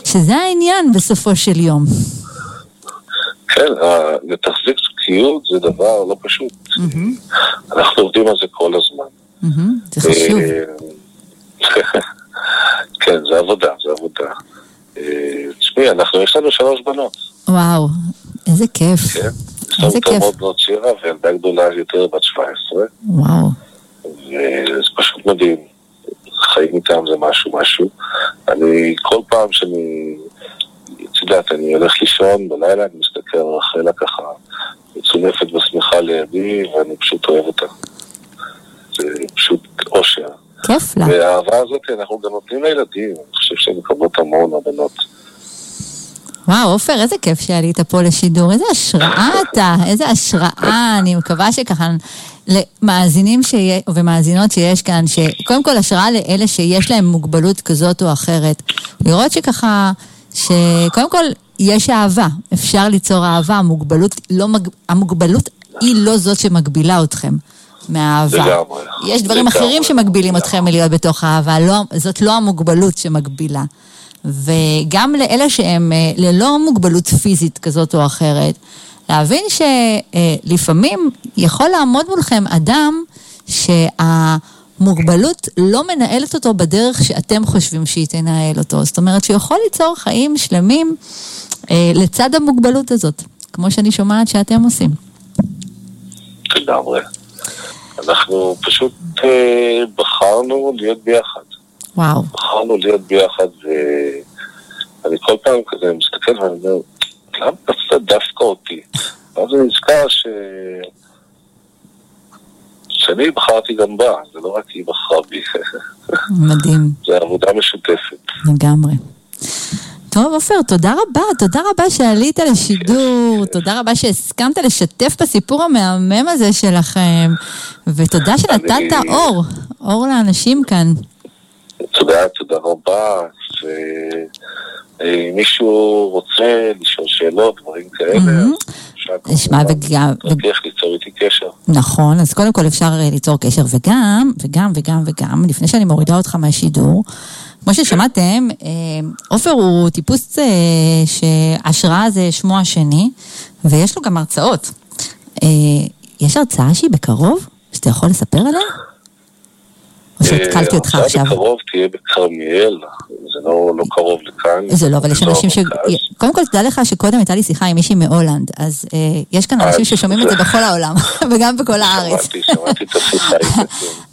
שזה העניין בסופו של יום. כן, לתחזיק זוגיות זה דבר לא פשוט. אנחנו עובדים על זה כל הזמן. זה חשוב. כן, זה עבודה, זה עבודה. תשמעי, אנחנו, יש לנו שלוש בנות. וואו, איזה כיף. כן. יש לנו תאומות בנות שירה, וילדה גדולה יותר בת 17. וואו. וזה פשוט מדהים. חיים איתם זה משהו משהו. אני, כל פעם שאני, את יודעת, אני הולך לישון בלילה, אני מסתכל על רחלה ככה, מצונפת בשמיכה לידי, ואני פשוט אוהב אותה. זה פשוט אושר. כיף לה. והאהבה הזאת אנחנו גם נותנים לילדים, אני חושב שהן מקבלות המון הבנות. וואו, עופר, איזה כיף שעלית פה לשידור, איזה השראה אתה, איזה השראה, אני מקווה שככה למאזינים שיה, ומאזינות שיש כאן, שקודם כל השראה לאלה שיש להם מוגבלות כזאת או אחרת, לראות שככה, שקודם כל יש אהבה, אפשר ליצור אהבה, המוגבלות, לא, המוגבלות היא לא זאת שמגבילה אתכם. מהאהבה. לגמרי. יש דברים לגמרי. אחרים שמגבילים אתכם מלהיות בתוך האהבה, לא, זאת לא המוגבלות שמגבילה. וגם לאלה שהם אה, ללא מוגבלות פיזית כזאת או אחרת, להבין שלפעמים יכול לעמוד מולכם אדם שהמוגבלות לא מנהלת אותו בדרך שאתם חושבים שהיא תנהל אותו. זאת אומרת שיכול ליצור חיים שלמים אה, לצד המוגבלות הזאת, כמו שאני שומעת שאתם עושים. לגמרי. אנחנו פשוט אה, בחרנו להיות ביחד. וואו. בחרנו להיות ביחד, ואני כל פעם כזה מסתכל ואני אומר, למה תפסת דווקא אותי? ואז אני נזכר ש... שאני בחרתי גם בה, זה לא רק היא בחרה בי. מדהים. זה עבודה משותפת. לגמרי. טוב, עופר, תודה רבה, תודה רבה שעלית לשידור, תודה רבה שהסכמת לשתף בסיפור המהמם הזה שלכם, ותודה שנתת אור, אור לאנשים כאן. תודה, תודה רבה. ואם מישהו רוצה לשאול שאלות, דברים כאלה, נשמע וגם, להצליח ליצור איתי קשר. נכון, אז קודם כל אפשר אה, ליצור קשר, וגם, וגם, וגם, וגם, לפני שאני מורידה אותך מהשידור, כמו ששמעתם, אה, עופר הוא טיפוס אה, שהשראה זה שמו השני, ויש לו גם הרצאות. יש הרצאה שהיא בקרוב, שאתה יכול לספר עליה? או שהתקלתי אותך אה, עכשיו? בקרוב תהיה בכרמיאל, זה לא לא קרוב לכאן. זה לא, אבל יש באזור אנשים ש... קודם כל, תדע לך שקודם הייתה לי שיחה עם מישהי מהולנד, אז אה, יש כאן אנשים אז- ששומעים את זה בכל העולם, וגם בכל הארץ. שמעתי, שמעתי את השיחה. כן.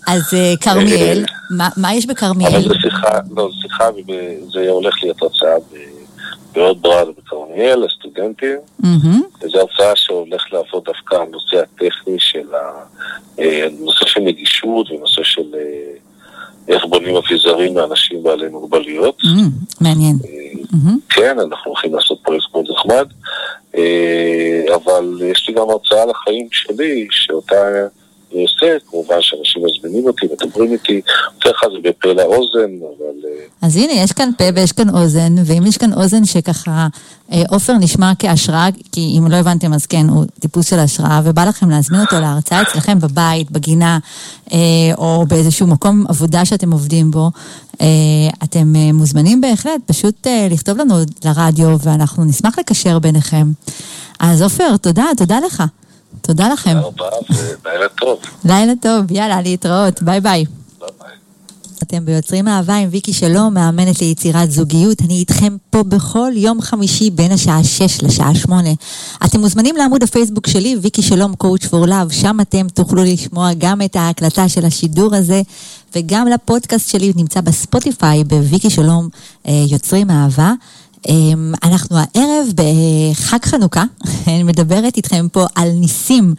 אז אה, כרמיאל, אה, מה- מה יש אבל בכרמיאל? זו שיחה, לא, זו שיחה, זה הולך להיות הרצאה בעוד ברד בכרמיאל לסטודנטים. מהמם, וזו הרצאה שהולך לעבוד דווקא הנושא הטכני של ה... אה, של נגישות ונושא של אה, איך בונים אביזרים לאנשים בעלי מוגבלויות. מהמם, מעניין. מהמם, כן, אנחנו הולכים לעשות פרויקט מאוד נחמד, אבל יש לי גם הרצאה על החיים שלי, שאותה אני עושה, כמובן שאנשים מזמינים אותי, מדברים איתי, כלל זה בפה לאוזן, אבל אה, אז הנה, יש כאן פה ויש כאן אוזן, ואם יש כאן אוזן שככה, אה, עופר נשמע כהשראה, כי אם לא הבנתם אז כן, הוא טיפוס של השראה, ובא לכם להזמין אותו להרצאה אצלכם בבית, בגינה, אה, או באיזשהו מקום עבודה שאתם עובדים בו, אתם מוזמנים בהחלט פשוט לכתוב לנו לרדיו, ואנחנו נשמח לקשר ביניכם. אז עופר, תודה, תודה לך. תודה לכם. תודה רבה ולילה טוב. לילה טוב, יאללה, להתראות, ביי ביי. ביי ביי. אתם ביוצרים אהבה עם ויקי שלום, מאמנת ליצירת זוגיות. אני איתכם פה בכל יום חמישי בין השעה 6 לשעה 8. אתם מוזמנים לעמוד הפייסבוק שלי, ויקי שלום Coach for Love, שם אתם תוכלו לשמוע גם את ההקלטה של השידור הזה, וגם לפודקאסט שלי נמצא בספוטיפיי, בויקי שלום אה, יוצרים אהבה. אמ, אנחנו הערב בחג חנוכה, אני מדברת איתכם פה על ניסים.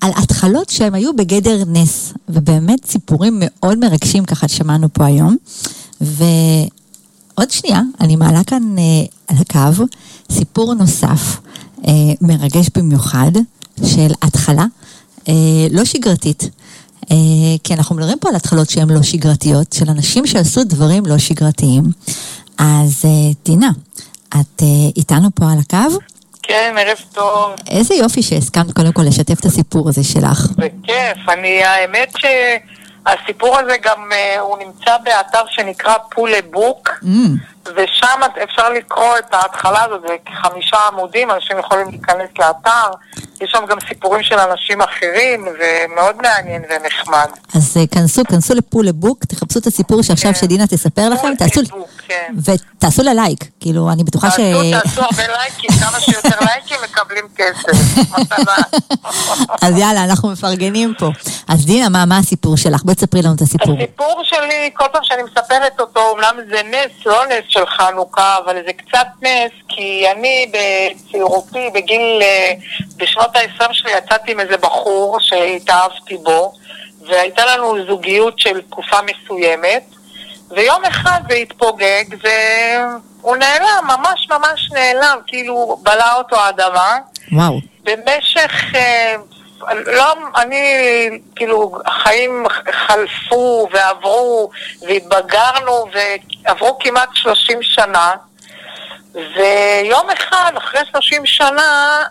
על התחלות שהם היו בגדר נס, ובאמת סיפורים מאוד מרגשים ככה שמענו פה היום. ועוד שנייה, אני מעלה כאן אה, על הקו סיפור נוסף, אה, מרגש במיוחד, של התחלה אה, לא שגרתית. כי אנחנו מדברים פה על התחלות שהן לא שגרתיות, של אנשים שעשו דברים לא שגרתיים. אז טינה, את אה, איתנו פה על הקו? כן, ערב טוב. איזה יופי שהסכמת קודם כל לשתף את הסיפור הזה שלך. זה כיף. אני, האמת שהסיפור הזה גם, אה, הוא נמצא באתר שנקרא פולה בוק, Mm, ושם אפשר לקרוא את ההתחלה הזאת, זה כחמישה עמודים, אנשים יכולים להיכנס לאתר. יש שם גם סיפורים של אנשים אחרים, ומאוד מעניין ונחמד. אז אה, כנסו, כנסו לפול לבוק, תחפשו את הסיפור שעכשיו כן. שדינה תספר לכם, תעשו, בוק, כן. ותעשו לה לייק, כאילו, אני בטוחה ש... תעשו, תעשו הרבה לייקים, כמה שיותר לייקים מקבלים כסף. אז יאללה, אנחנו מפרגנים פה. אז דינה, מה, מה הסיפור שלך? בואי תספרי לנו את הסיפור. הסיפור שלי, כל פעם שאני מספרת אותו, אומנם זה נס, לא נס של חנוכה, אבל זה קצת נס, כי אני בצעירותי, בגיל, אה, בשנות ה-20 שלי, יצאתי עם איזה בחור שהתאהבתי בו, והייתה לנו זוגיות של תקופה מסוימת, ויום אחד זה התפוגג, והוא נעלם, ממש ממש נעלם, כאילו בלע אותו האדמה. וואו. במשך, אה, לא, אני, כאילו, החיים חלפו ועברו והתבגרנו ועברו כמעט 30 שנה ויום אחד, אחרי 30 שנה,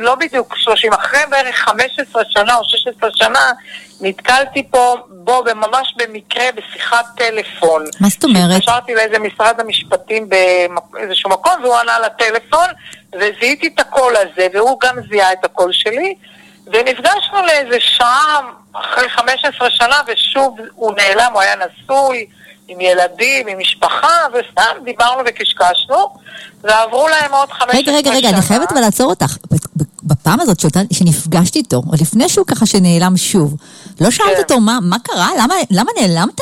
לא בדיוק 30, אחרי בערך 15 שנה או 16 שנה, נתקלתי פה, בו ממש במקרה בשיחת טלפון. מה זאת אומרת? התקשרתי לאיזה משרד המשפטים באיזשהו מקום והוא ענה לטלפון וזיהיתי את הקול הזה והוא גם זיהה את הקול שלי ונפגשנו לאיזה שעה אחרי 15 שנה ושוב הוא נעלם, הוא היה נשוי עם ילדים, עם משפחה וסתם דיברנו וקשקשנו ועברו להם עוד 15 שנה. רגע, רגע, רגע, אני חייבת אבל לעצור אותך. בפעם הזאת שאותה- שנפגשתי איתו, או לפני שהוא ככה שנעלם שוב, לא שאלת כן. אותו מה מה קרה? למה- למה נעלמת?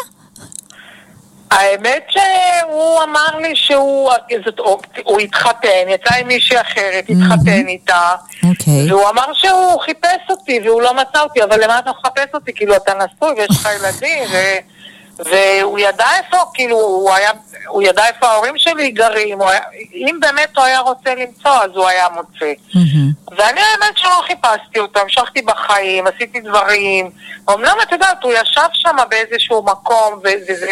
האמת שהוא אמר לי שהוא זאת, הוא התחתן, יצא עם מישהי אחרת, התחתן איתה אוקיי. והוא אמר שהוא חיפש אותי והוא לא מצא אותי, אבל למה אתה מחפש אותי? כאילו, אתה נשוי ויש לך ילדים, ו... והוא ידע איפה, כאילו, הוא היה, הוא ידע איפה ההורים שלי גרים, היה, אם באמת הוא היה רוצה למצוא, אז הוא היה מוצא. מהמם. ואני האמת שלא חיפשתי אותו, המשכתי בחיים, עשיתי דברים. אמנם את יודעת, הוא ישב שם באיזשהו מקום, וזה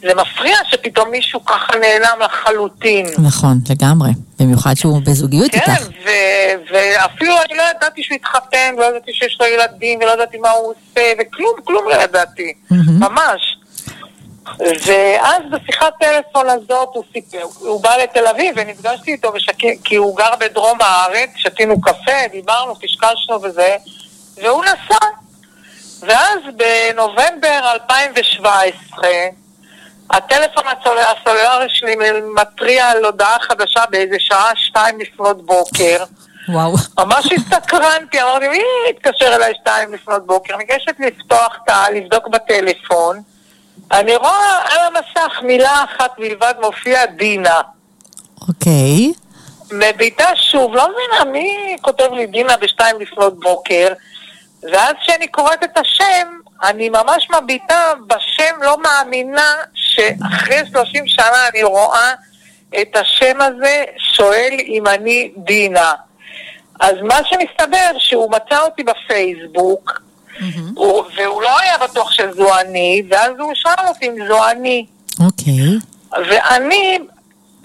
זה מפריע שפתאום מישהו ככה נעלם לחלוטין. נכון, לגמרי. במיוחד שהוא בזוגיות כן, איתך. ו- ואפילו אני לא ידעתי שהוא התחתן, לא ידעתי שיש לו ילדים, ולא ידעתי מה הוא עושה, וכלום, כלום לא ידעתי, מהמם. ממש. ואז בשיחת טלפון הזאת הוא, סיפר, הוא בא לתל אביב ונפגשתי איתו, בשק... כי הוא גר בדרום הארץ, שתינו קפה, דיברנו, קשקשנו וזה, והוא נסע. ואז בנובמבר 2017, הטלפון הסול- הסלולרי שלי מתריע על הודעה חדשה באיזה שעה שתיים לפנות בוקר. וואו. ממש הסתקרנתי, אמרתי, מי התקשר אליי שתיים לפנות בוקר? ניגשת לפתוח את ה... לבדוק בטלפון. אני רואה על המסך מילה אחת בלבד מופיע דינה. אוקיי. מביטה שוב, לא מבינה מי כותב לי דינה בשתיים לפנות בוקר, ואז כשאני קוראת את השם, אני ממש מביטה בשם, לא מאמינה שאחרי 30 שנה אני רואה את השם הזה, שואל אם אני דינה. אז מה שמסתבר, שהוא מצא אותי בפייסבוק, הוא, והוא לא היה בטוח שזו אני, ואז הוא שאל אותי אם זו אני. אוקיי. ואני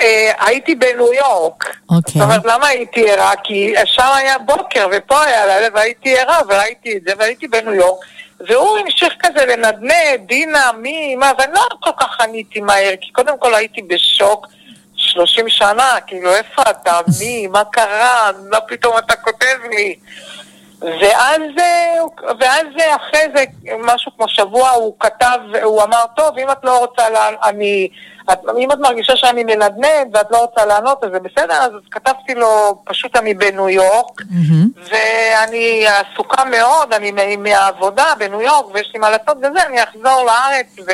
אה, הייתי בניו יורק. אוקיי. זאת אומרת, למה הייתי ערה? כי שם היה בוקר ופה היה לילה והייתי ערה וראיתי את זה והייתי בניו יורק. והוא המשיך כזה לנדנד, דינה, מי, מה, ואני לא כל כך עניתי מהר, כי קודם כל הייתי בשוק 30 שנה, כאילו, איפה אתה, מי, מה קרה, מה פתאום אתה כותב לי? ואז, אה, ואז אה, אחרי זה, משהו כמו שבוע, הוא כתב, הוא אמר, טוב, אם את לא רוצה, לה, אני, את, אם את מרגישה שאני מנדנד ואת לא רוצה לענות, אז זה בסדר, אז כתבתי לו, פשוט אני בניו יורק, מהמם. ואני עסוקה מאוד, אני מה- מהעבודה בניו יורק, ויש לי מה לעשות בזה, אני אחזור לארץ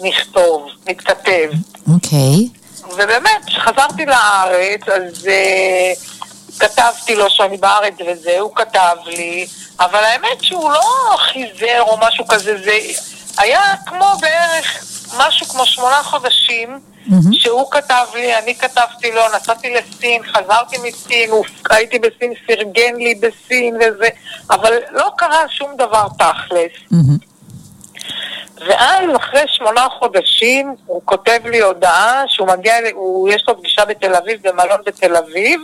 ונכתוב, נתכתב. אוקיי. ובאמת, כשחזרתי לארץ, אז uh, כתבתי לו שאני בארץ וזה, הוא כתב לי, אבל האמת שהוא לא חיזר או משהו כזה, זה היה כמו בערך משהו כמו שמונה חודשים, מהמם. שהוא כתב לי, אני כתבתי לו, נסעתי לסין, חזרתי מסין, הייתי בסין, פרגן לי בסין וזה, אבל לא קרה שום דבר תכלס. מהמם. ואז אחרי שמונה חודשים הוא כותב לי הודעה שהוא מגיע, הוא, יש לו פגישה בתל אביב, במלון בתל אביב,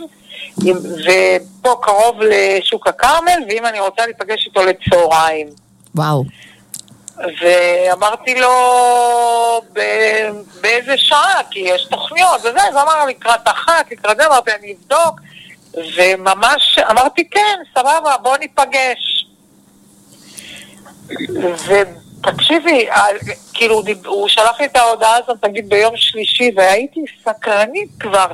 ופה קרוב לשוק הכרמל, ואם אני רוצה להיפגש איתו לצהריים. וואו. ואמרתי לו ב- באיזה שעה, כי יש תוכניות וזה, אז אמר לקראת אחת, לקראת זה, אמרתי אני אבדוק, וממש אמרתי כן, סבבה, בוא ניפגש. ותקשיבי, ה- כאילו הוא שלח לי את ההודעה הזאת, נגיד ביום שלישי, והייתי סקרנית כבר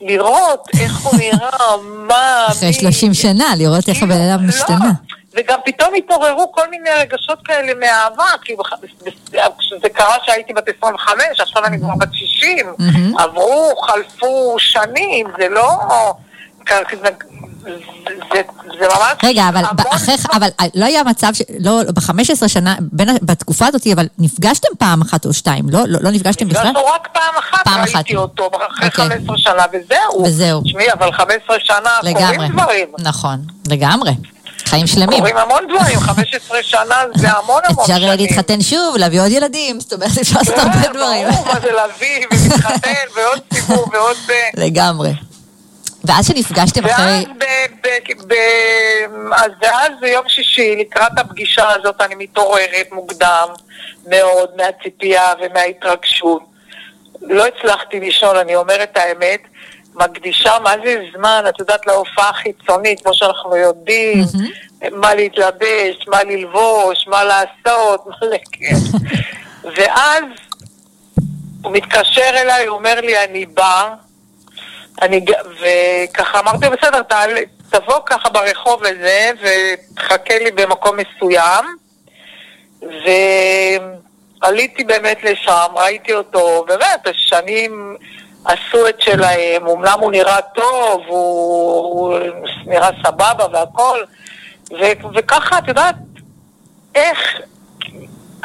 לראות איך הוא נראה, מה, אחרי מי- 30 שנה, לראות איך כאילו, הבן אדם משתנה. לא, וגם פתאום התעוררו כל מיני רגשות כאלה כי בח- כשזה קרה שהייתי בת 25, עכשיו אני כבר בת 60, מהמם. עברו, חלפו שנים, זה לא... זה, זה, זה ממש רגע, אבל אחרי. אבל לא היה מצב, ש- לא, ב-15 שנה, בין, בתקופה הזאת, אבל נפגשתם פעם אחת או שתיים, לא? לא, לא נפגשתם בכלל? נפגשנו רק פעם אחת, פעם אחת. ראיתי אותו אחרי אוקיי. 15 שנה, וזהו. וזהו. תשמעי, אבל 15 שנה לגמרי. קורים דברים. נכון, לגמרי. חיים שלמים. קורים המון דברים, 15 שנה זה המון המון אפשר שנים. יהיה להתחתן שוב, להביא עוד ילדים, זאת אומרת, אפשר לעשות הרבה כן, דברים. ברור, מה זה להביא ולהתחתן ועוד סיבוב ועוד... זה. לגמרי. ואז שנפגשתם ואז, אחרי... ב, ב, אז ואז ביום שישי, לקראת הפגישה הזאת, אני מתעוררת מוקדם מאוד מהציפייה ומההתרגשות. לא הצלחתי לישון, אני אומרת האמת. מקדישה מה זה זמן, את יודעת, להופעה החיצונית, כמו שאנחנו יודעים, מה להתלבש, מה ללבוש, מה לעשות, מה לכן. ואז הוא מתקשר אליי, הוא אומר לי, אני בא, אני, וככה אמרתי, בסדר, תעלה, תבוא ככה ברחוב וזה, ותחכה לי במקום מסוים. ועליתי באמת לשם, ראיתי אותו, באמת, השנים עשו את שלהם, אמנם הוא נראה טוב, הוא, הוא נראה סבבה והכל, ו, וככה, את יודעת, איך,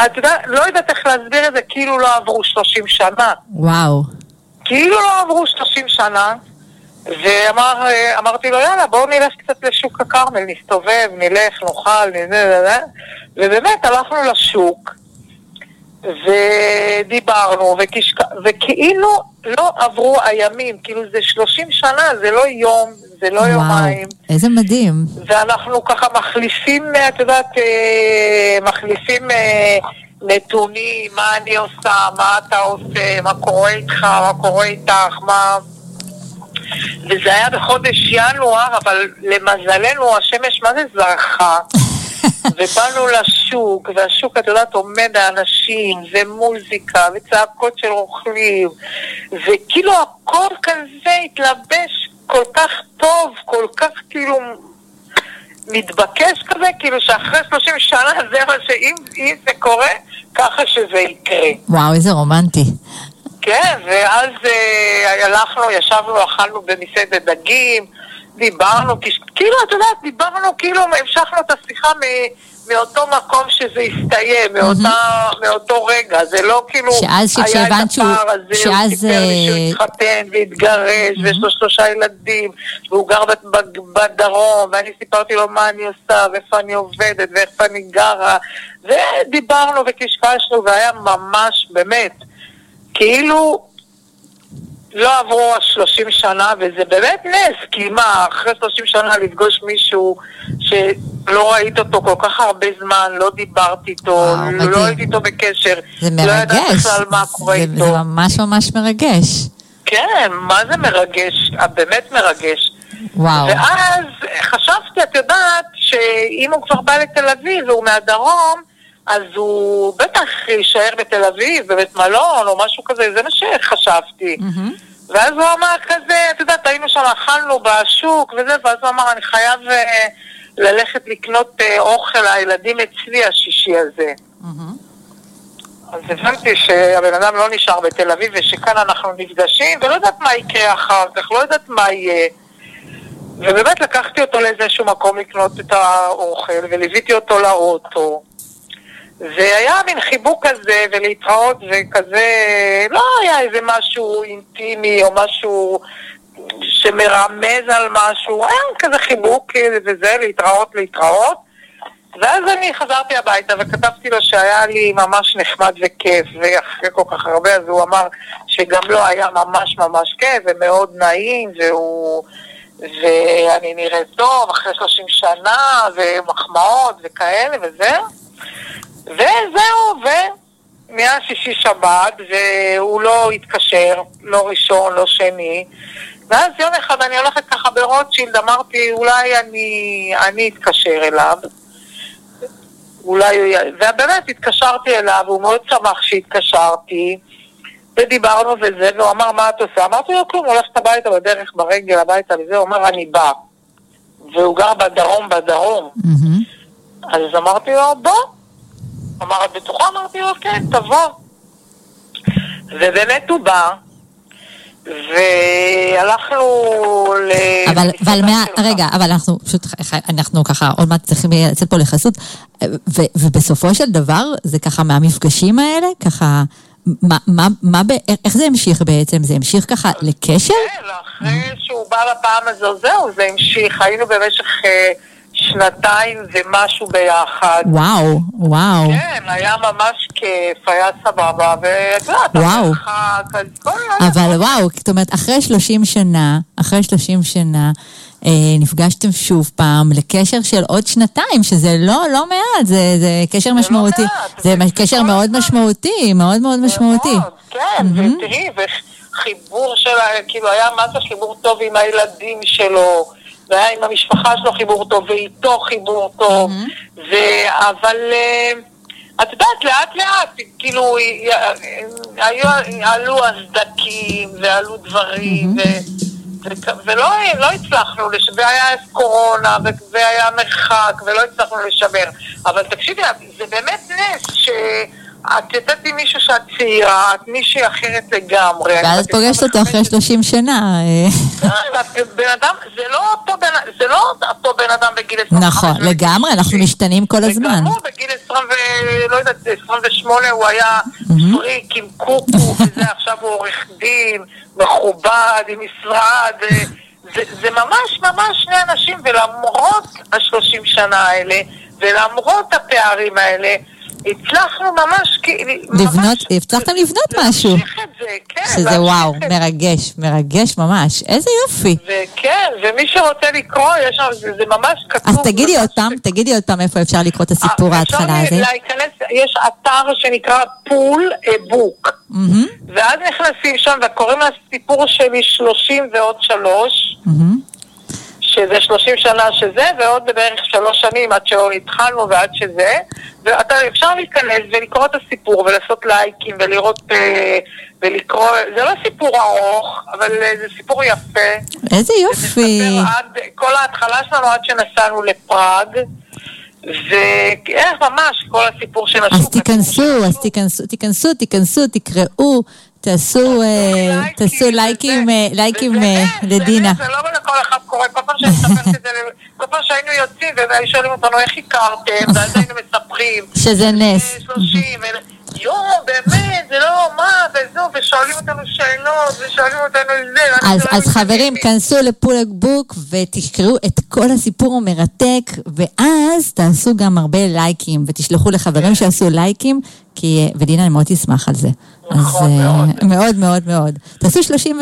את יודעת, לא יודעת איך להסביר את זה, כאילו לא עברו 30 שנה. וואו. כאילו לא עברו 30 שנה, ואמרתי לו, יאללה, בואו נלך קצת לשוק הכרמל, נסתובב, נלך, נאכל, נזה, ובאמת הלכנו לשוק, ודיברנו, וכשק... וכאילו לא עברו הימים, כאילו זה 30 שנה, זה לא יום, זה לא וואו. יומיים. איזה מדהים. ואנחנו ככה מחליפים, את יודעת, אה, מחליפים אה, נתונים, מה אני עושה, מה אתה עושה, מה קורה איתך, מה קורה איתך, מה... וזה היה בחודש ינואר, אבל למזלנו השמש מה זה זרחה. ובאנו לשוק, והשוק, את יודעת, עומד האנשים, ומוזיקה, וצעקות של רוכלים, וכאילו הכל כזה התלבש כל כך טוב, כל כך כאילו מתבקש כזה, כאילו שאחרי 30 שנה זה מה שאם אם זה קורה, ככה שזה יקרה. וואו, איזה רומנטי. כן, ואז אה, הלכנו, ישבנו, אכלנו במסעדת דגים, דיברנו, כאילו, את יודעת, דיברנו, כאילו, המשכנו את השיחה מ... מאותו מקום שזה הסתיים, מאותה, מאותו רגע, זה לא כאילו שאז היה את שהוא- הפער הזה, שאז, הוא סיפר לי שהוא אה, התחתן והתגרש, ויש לו שלושה ילדים, והוא גר בדרום, ואני סיפרתי לו מה אני עושה, ואיפה אני עובדת, ואיפה אני גרה, ודיברנו וקשקשנו, והיה ממש, באמת, כאילו לא עברו השלושים שנה, וזה באמת נס, כי מה, אחרי שלושים שנה לפגוש מישהו שלא ראית אותו כל כך הרבה זמן, לא דיברתי איתו, וואו. לא הייתי איתו בקשר, לא מרגש. בכלל מה קורה זה- איתו. זה ממש ממש מרגש. כן, מה זה מרגש, באמת מרגש. וואו. ואז חשבתי, את יודעת, שאם הוא כבר בא לתל אביב והוא מהדרום, אז הוא בטח יישאר בתל אביב, בבית מלון או משהו כזה, זה מה שחשבתי. מהמם. ואז הוא אמר כזה, את יודעת, היינו שם, אכלנו בשוק וזה, ואז הוא אמר, אני חייב אה, ללכת לקנות אה, אוכל לילדים אצלי השישי הזה. מהמם. אז הבנתי שהבן אדם לא נשאר בתל אביב ושכאן אנחנו נפגשים ולא יודעת מה יקרה אחר כך, לא יודעת מה יהיה. ובאמת לקחתי אותו לאיזשהו מקום לקנות את האוכל וליוויתי אותו לאוטו. והיה מין חיבוק כזה ולהתראות וכזה, לא היה איזה משהו אינטימי או משהו שמרמז על משהו, היה כזה חיבוק וזה, להתראות, להתראות. ואז אני חזרתי הביתה וכתבתי לו שהיה לי ממש נחמד וכיף, ואחרי כל כך הרבה, אז הוא אמר שגם לו היה ממש ממש כיף ומאוד נעים, והוא... ואני נראית טוב אחרי 30 שנה, ומחמאות וכאלה וזה. וזהו, ונהיה שישי שבת, והוא לא התקשר, לא ראשון, לא שני. ואז יום אחד אני הולכת ככה ברוטשילד, אמרתי, אולי אני, אני אתקשר אליו. אולי הוא... ובאמת התקשרתי אליו, הוא מאוד שמח שהתקשרתי, ודיברנו וזה, והוא אמר, מה את עושה? אמרתי לו, כלום, הולכת הביתה בדרך, ברגל הביתה וזה, הוא אומר, אני בא. והוא גר בדרום, בדרום. מהמם. אז אמרתי לו, בוא. אמר, את בטוחה? אמרתי לו, כן, תבוא. ובאמת הוא בא, והלכנו ל... אבל, אבל מה. רגע, אבל אנחנו פשוט, אנחנו ככה עוד מעט צריכים לצאת פה לחסות, ו, ובסופו של דבר זה ככה מהמפגשים האלה, ככה, מה, מה, מה, איך זה המשיך בעצם? זה המשיך ככה לקשר? כן, אחרי שהוא בא לפעם הזו, זהו, זה המשיך. היינו במשך אה, שנתיים ומשהו ביחד. וואו, וואו. כן, היה ממש כיף, היה סבבה, ואת יודעת, וואו. המרחק, אז כל אבל וואו, זאת אומרת, אחרי 30 שנה, אחרי 30 שנה, אה, נפגשתם שוב פעם לקשר של עוד שנתיים, שזה לא, לא מעט, זה, זה קשר משמעותי. מעט, זה זה- קשר זה מאוד הזמן. משמעותי, מאוד מאוד משמעותי. מאוד, כן, ותראי, וחיבור שלה, כאילו היה מה זה חיבור טוב עם הילדים שלו, והיה עם המשפחה שלו חיבור טוב, ואיתו חיבור טוב, ו- אבל אה, את יודעת, לאט לאט, כאילו, היו, עלו הסדקים, ועלו דברים, ו- ו- ולא לא הצלחנו, לש... והיה קורונה, ו- והיה מרחק, ולא הצלחנו לשמר. אבל תקשיבי, זה באמת נס שאת יוצאת עם מישהו שאת צעירה, את מישהי אחרת לגמרי. ואז את פוגשת אותו אחרי 30 שנה. אה, את בן אדם, זה לא אותו בן, זה לא אותו בן אדם בגיל 25. נכון, לגמרי, אנחנו 60. משתנים כל הזמן. וגם הוא בגיל 20 ו... לא יודעת, 28 הוא היה פריק עם קוקו, וזה עכשיו הוא עורך דין, מכובד, עם משרד. אה, זה, זה ממש ממש שני אנשים, ולמרות השלושים שנה האלה, ולמרות הפערים האלה, הצלחנו ממש, לבנות, ממש הצלחתם לבנות משהו. להמשיך את זה, כן. שזה וואו, את. מרגש, מרגש ממש. איזה יופי. וכן, ומי שרוצה לקרוא, יש שם, זה, זה ממש כתוב. אז תגידי עוד פעם, תגידי עוד פעם איפה אפשר לקרוא את הסיפור אה, ההתחלה אפשר הזה. להיכנס, יש אתר שנקרא פול בוק, מהמם, ואז נכנסים שם וקוראים לסיפור שלי 30 ועוד שלוש, מהמם. שזה 30 שנה שזה, ועוד בערך שלוש שנים עד שהתחלנו ועד שזה, ואפשר להיכנס ולקרוא את הסיפור ולעשות לייקים ולראות אה, ולקרוא, זה לא סיפור ארוך, אבל אה, זה סיפור יפה. איזה יופי. עד, כל ההתחלה שלנו עד שנסענו לפראג, ואיך ממש כל הסיפור של השוק. אז תיכנסו, אז תיכנסו, תיכנסו, תיכנסו, תקראו, תעשו, אה, תעשו לייקים, אה, אה, לדינה. זה לא לכל אחד קורה, כל פעם שאני מספרת את זה, כל פעם שהיינו יוצאים והיו שואלים אותנו איך הכרתם, ואז היינו מספרים. שזה נס. אה, 30, יואו, באמת, זה לא, מה, וזהו, ושואלים אותנו שאלות, ושואלים אותנו זה. אז, לא אז חברים. כנסו לפולק בוק ותקראו את כל הסיפור המרתק, ואז תעשו גם הרבה לייקים, ותשלחו לחברים שעשו לייקים, כי, ודינה, אני מאוד תשמח על זה. נכון, אז, אה, מאוד. מאוד מאוד מאוד. תעשו 30,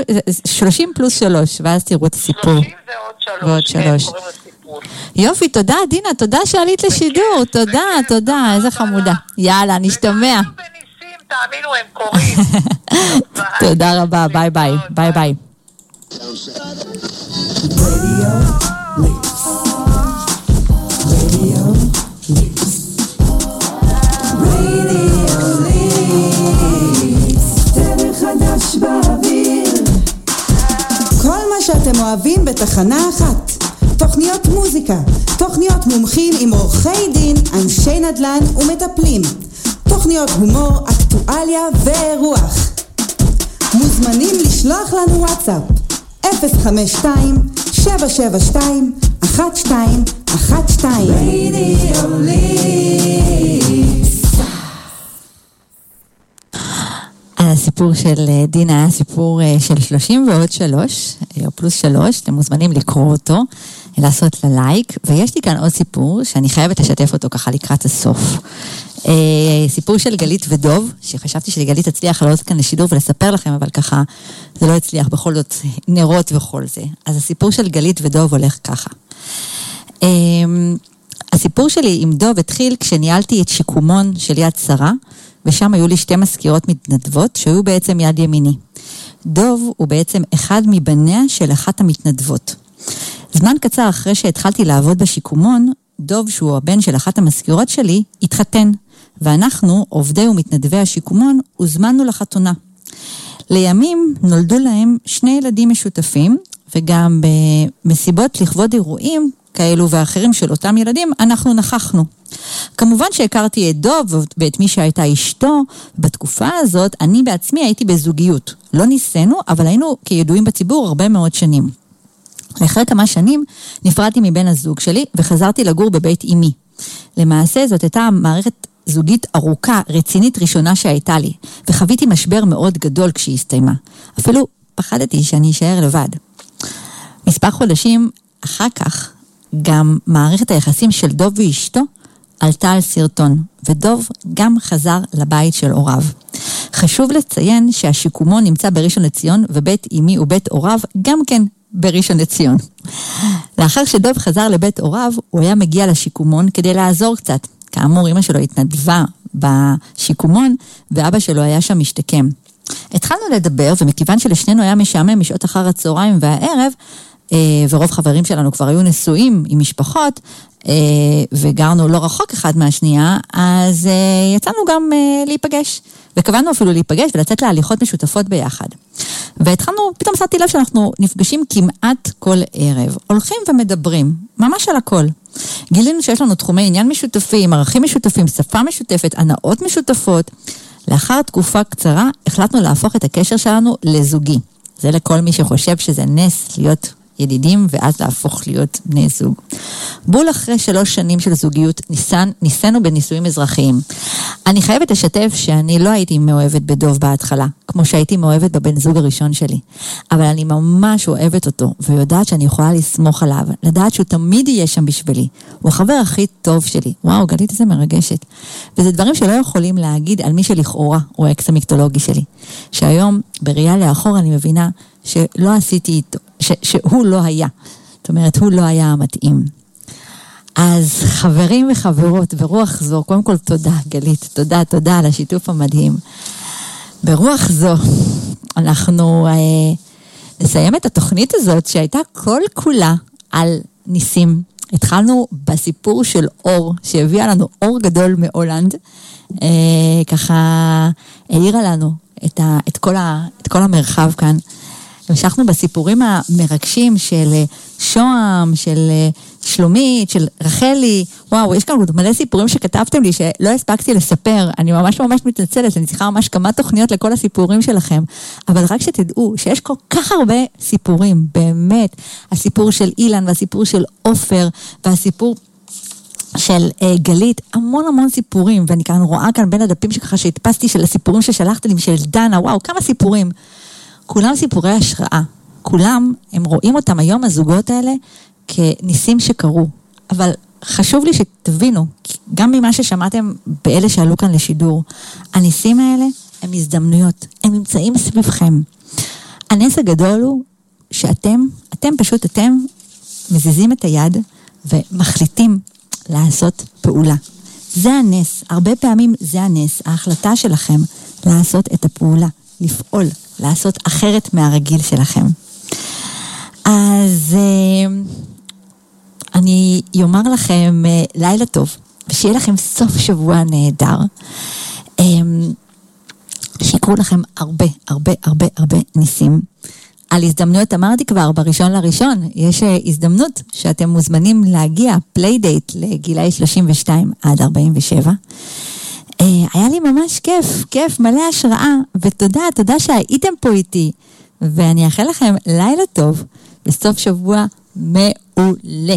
30 פלוס 3, ואז תראו את הסיפור. 30 ועוד שלוש. ועוד כן, שלוש. קוראים לסיפור. יופי, תודה, דינה, תודה שעלית לשידור, תודה, תודה, איזה חמודה. יאללה, נשתמע. תאמינו, הם קורים. ביי. תודה רבה, ביי ביי, ביי ביי. חדש באוויר. כל מה שאתם אוהבים בתחנה אחת. תוכניות מוזיקה, תוכניות מומחים עם עורכי דין, אנשי נדל"ן ומטפלים. תוכניות הומור, אקטואליה ואירוח. מוזמנים לשלוח לנו וואטסאפ 052-772-1212 רדיו ליס הסיפור של אה, דינה היה סיפור אה, של 30 ועוד 3, או פלוס 3, אתם מוזמנים לקרוא אותו. לעשות לה לייק, ויש לי כאן עוד סיפור שאני חייבת לשתף אותו ככה לקראת הסוף. אה, סיפור של גלית ודוב, שחשבתי שגלית תצליח לעלות כאן לשידור ולספר לכם, אבל ככה זה לא הצליח, בכל זאת נרות וכל זה. אז הסיפור של גלית ודוב הולך ככה. אה, הסיפור שלי עם דוב התחיל כשניהלתי את שיקומון של יד שרה, ושם היו לי שתי מזכירות מתנדבות שהיו בעצם יד ימיני. דוב הוא בעצם אחד מבניה של אחת המתנדבות. זמן קצר אחרי שהתחלתי לעבוד בשיקומון, דוב, שהוא הבן של אחת המזכירות שלי, התחתן, ואנחנו, עובדי ומתנדבי השיקומון, הוזמנו לחתונה. לימים נולדו להם שני ילדים משותפים, וגם במסיבות לכבוד אירועים כאלו ואחרים של אותם ילדים, אנחנו נכחנו. כמובן שהכרתי את דוב ואת מי שהייתה אשתו, בתקופה הזאת אני בעצמי הייתי בזוגיות. לא ניסינו, אבל היינו כידועים בציבור הרבה מאוד שנים. לאחרי כמה שנים נפרדתי מבן הזוג שלי וחזרתי לגור בבית אמי. למעשה זאת הייתה מערכת זוגית ארוכה, רצינית ראשונה שהייתה לי, וחוויתי משבר מאוד גדול כשהיא הסתיימה. אפילו פחדתי שאני אשאר לבד. מספר חודשים אחר כך, גם מערכת היחסים של דוב ואשתו עלתה על סרטון, ודוב גם חזר לבית של הוריו. חשוב לציין שהשיקומון נמצא בראשון לציון, ובית אמי ובית הוריו גם כן בראשון לציון. לאחר שדוב חזר לבית הוריו, הוא היה מגיע לשיקומון כדי לעזור קצת. כאמור, אמא שלו התנדבה בשיקומון, ואבא שלו היה שם משתקם. התחלנו לדבר, ומכיוון שלשנינו היה משעמם משעות אחר הצהריים והערב, ורוב חברים שלנו כבר היו נשואים עם משפחות, אה, וגרנו לא רחוק אחד מהשנייה, אז אה, יצאנו גם להיפגש. וקבענו אפילו להיפגש ולצאת להליכות משותפות ביחד. והתחלנו, פתאום שמתי לב שאנחנו נפגשים כמעט כל ערב, הולכים ומדברים, ממש על הכל. גילינו שיש לנו תחומי עניין משותפים, ערכים משותפים, שפה משותפת, הנאות משותפות. לאחר תקופה קצרה החלטנו להפוך את הקשר שלנו לזוגי. זה לכל מי שחושב שזה נס להיות ידידים ואז להפוך להיות בני זוג. בול אחרי שלוש שנים של זוגיות ניסן, ניסינו בנישואים אזרחיים. אני חייבת לשתף שאני לא הייתי מאוהבת בדוב בהתחלה, כמו שהייתי מאוהבת בבן זוג הראשון שלי. אבל אני ממש אוהבת אותו, ויודעת שאני יכולה לסמוך עליו, לדעת שהוא תמיד יהיה שם בשבילי. הוא החבר הכי טוב שלי. וואו, גלית איזה מרגשת. וזה דברים שלא יכולים להגיד על מי שלכאורה הוא האקס המיתולוגי שלי. שהיום, בראייה לאחור, אני מבינה שלא עשיתי איתו, ש, שהוא לא היה. זאת אומרת, הוא לא היה המתאים. אז חברים וחברות, ברוח זו, קודם כל תודה, גלית, תודה, תודה על השיתוף המדהים. ברוח זו, אנחנו אה, נסיים את התוכנית הזאת שהייתה כל כולה על ניסים. התחלנו בסיפור של אור, שהביאה לנו אור גדול מהולנד, אה, ככה העירה לנו את, ה, את, כל ה, את כל המרחב כאן. המשכנו בסיפורים המרגשים של אה, שוהם, של אה, שלומית, של רחלי. וואו, יש כאן עוד מלא סיפורים שכתבתם לי שלא הספקתי לספר. אני ממש ממש מתנצלת, אני צריכה ממש כמה תוכניות לכל הסיפורים שלכם. אבל רק שתדעו שיש כל כך הרבה סיפורים, באמת. הסיפור של אילן והסיפור של עופר והסיפור של uh, גלית, המון המון סיפורים, ואני כאן רואה כאן בין הדפים שככה שהדפסתי של הסיפורים ששלחת לי, של דנה, וואו, כמה סיפורים. כולם סיפורי השראה. כולם, הם רואים אותם היום, הזוגות האלה, כניסים שקרו. אבל חשוב לי שתבינו, גם ממה ששמעתם באלה שעלו כאן לשידור, הניסים האלה הם הזדמנויות, הם נמצאים סביבכם. הנס הגדול הוא שאתם, אתם פשוט, אתם מזיזים את היד ומחליטים לעשות פעולה. זה הנס, הרבה פעמים זה הנס, ההחלטה שלכם לעשות את הפעולה, לפעול, לעשות אחרת מהרגיל שלכם. אז אה, אני אומר לכם אה, לילה טוב, ושיהיה לכם סוף שבוע נהדר. אה, שיקרו לכם הרבה, הרבה, הרבה, הרבה ניסים. על הזדמנויות אמרתי כבר, בראשון לראשון, יש הזדמנות שאתם מוזמנים להגיע, playdate לגילאי 32 עד 47. היה לי ממש כיף, כיף, מלא השראה, ותודה, תודה שהייתם פה איתי. ואני אאחל לכם לילה טוב וסוף שבוע מעולה.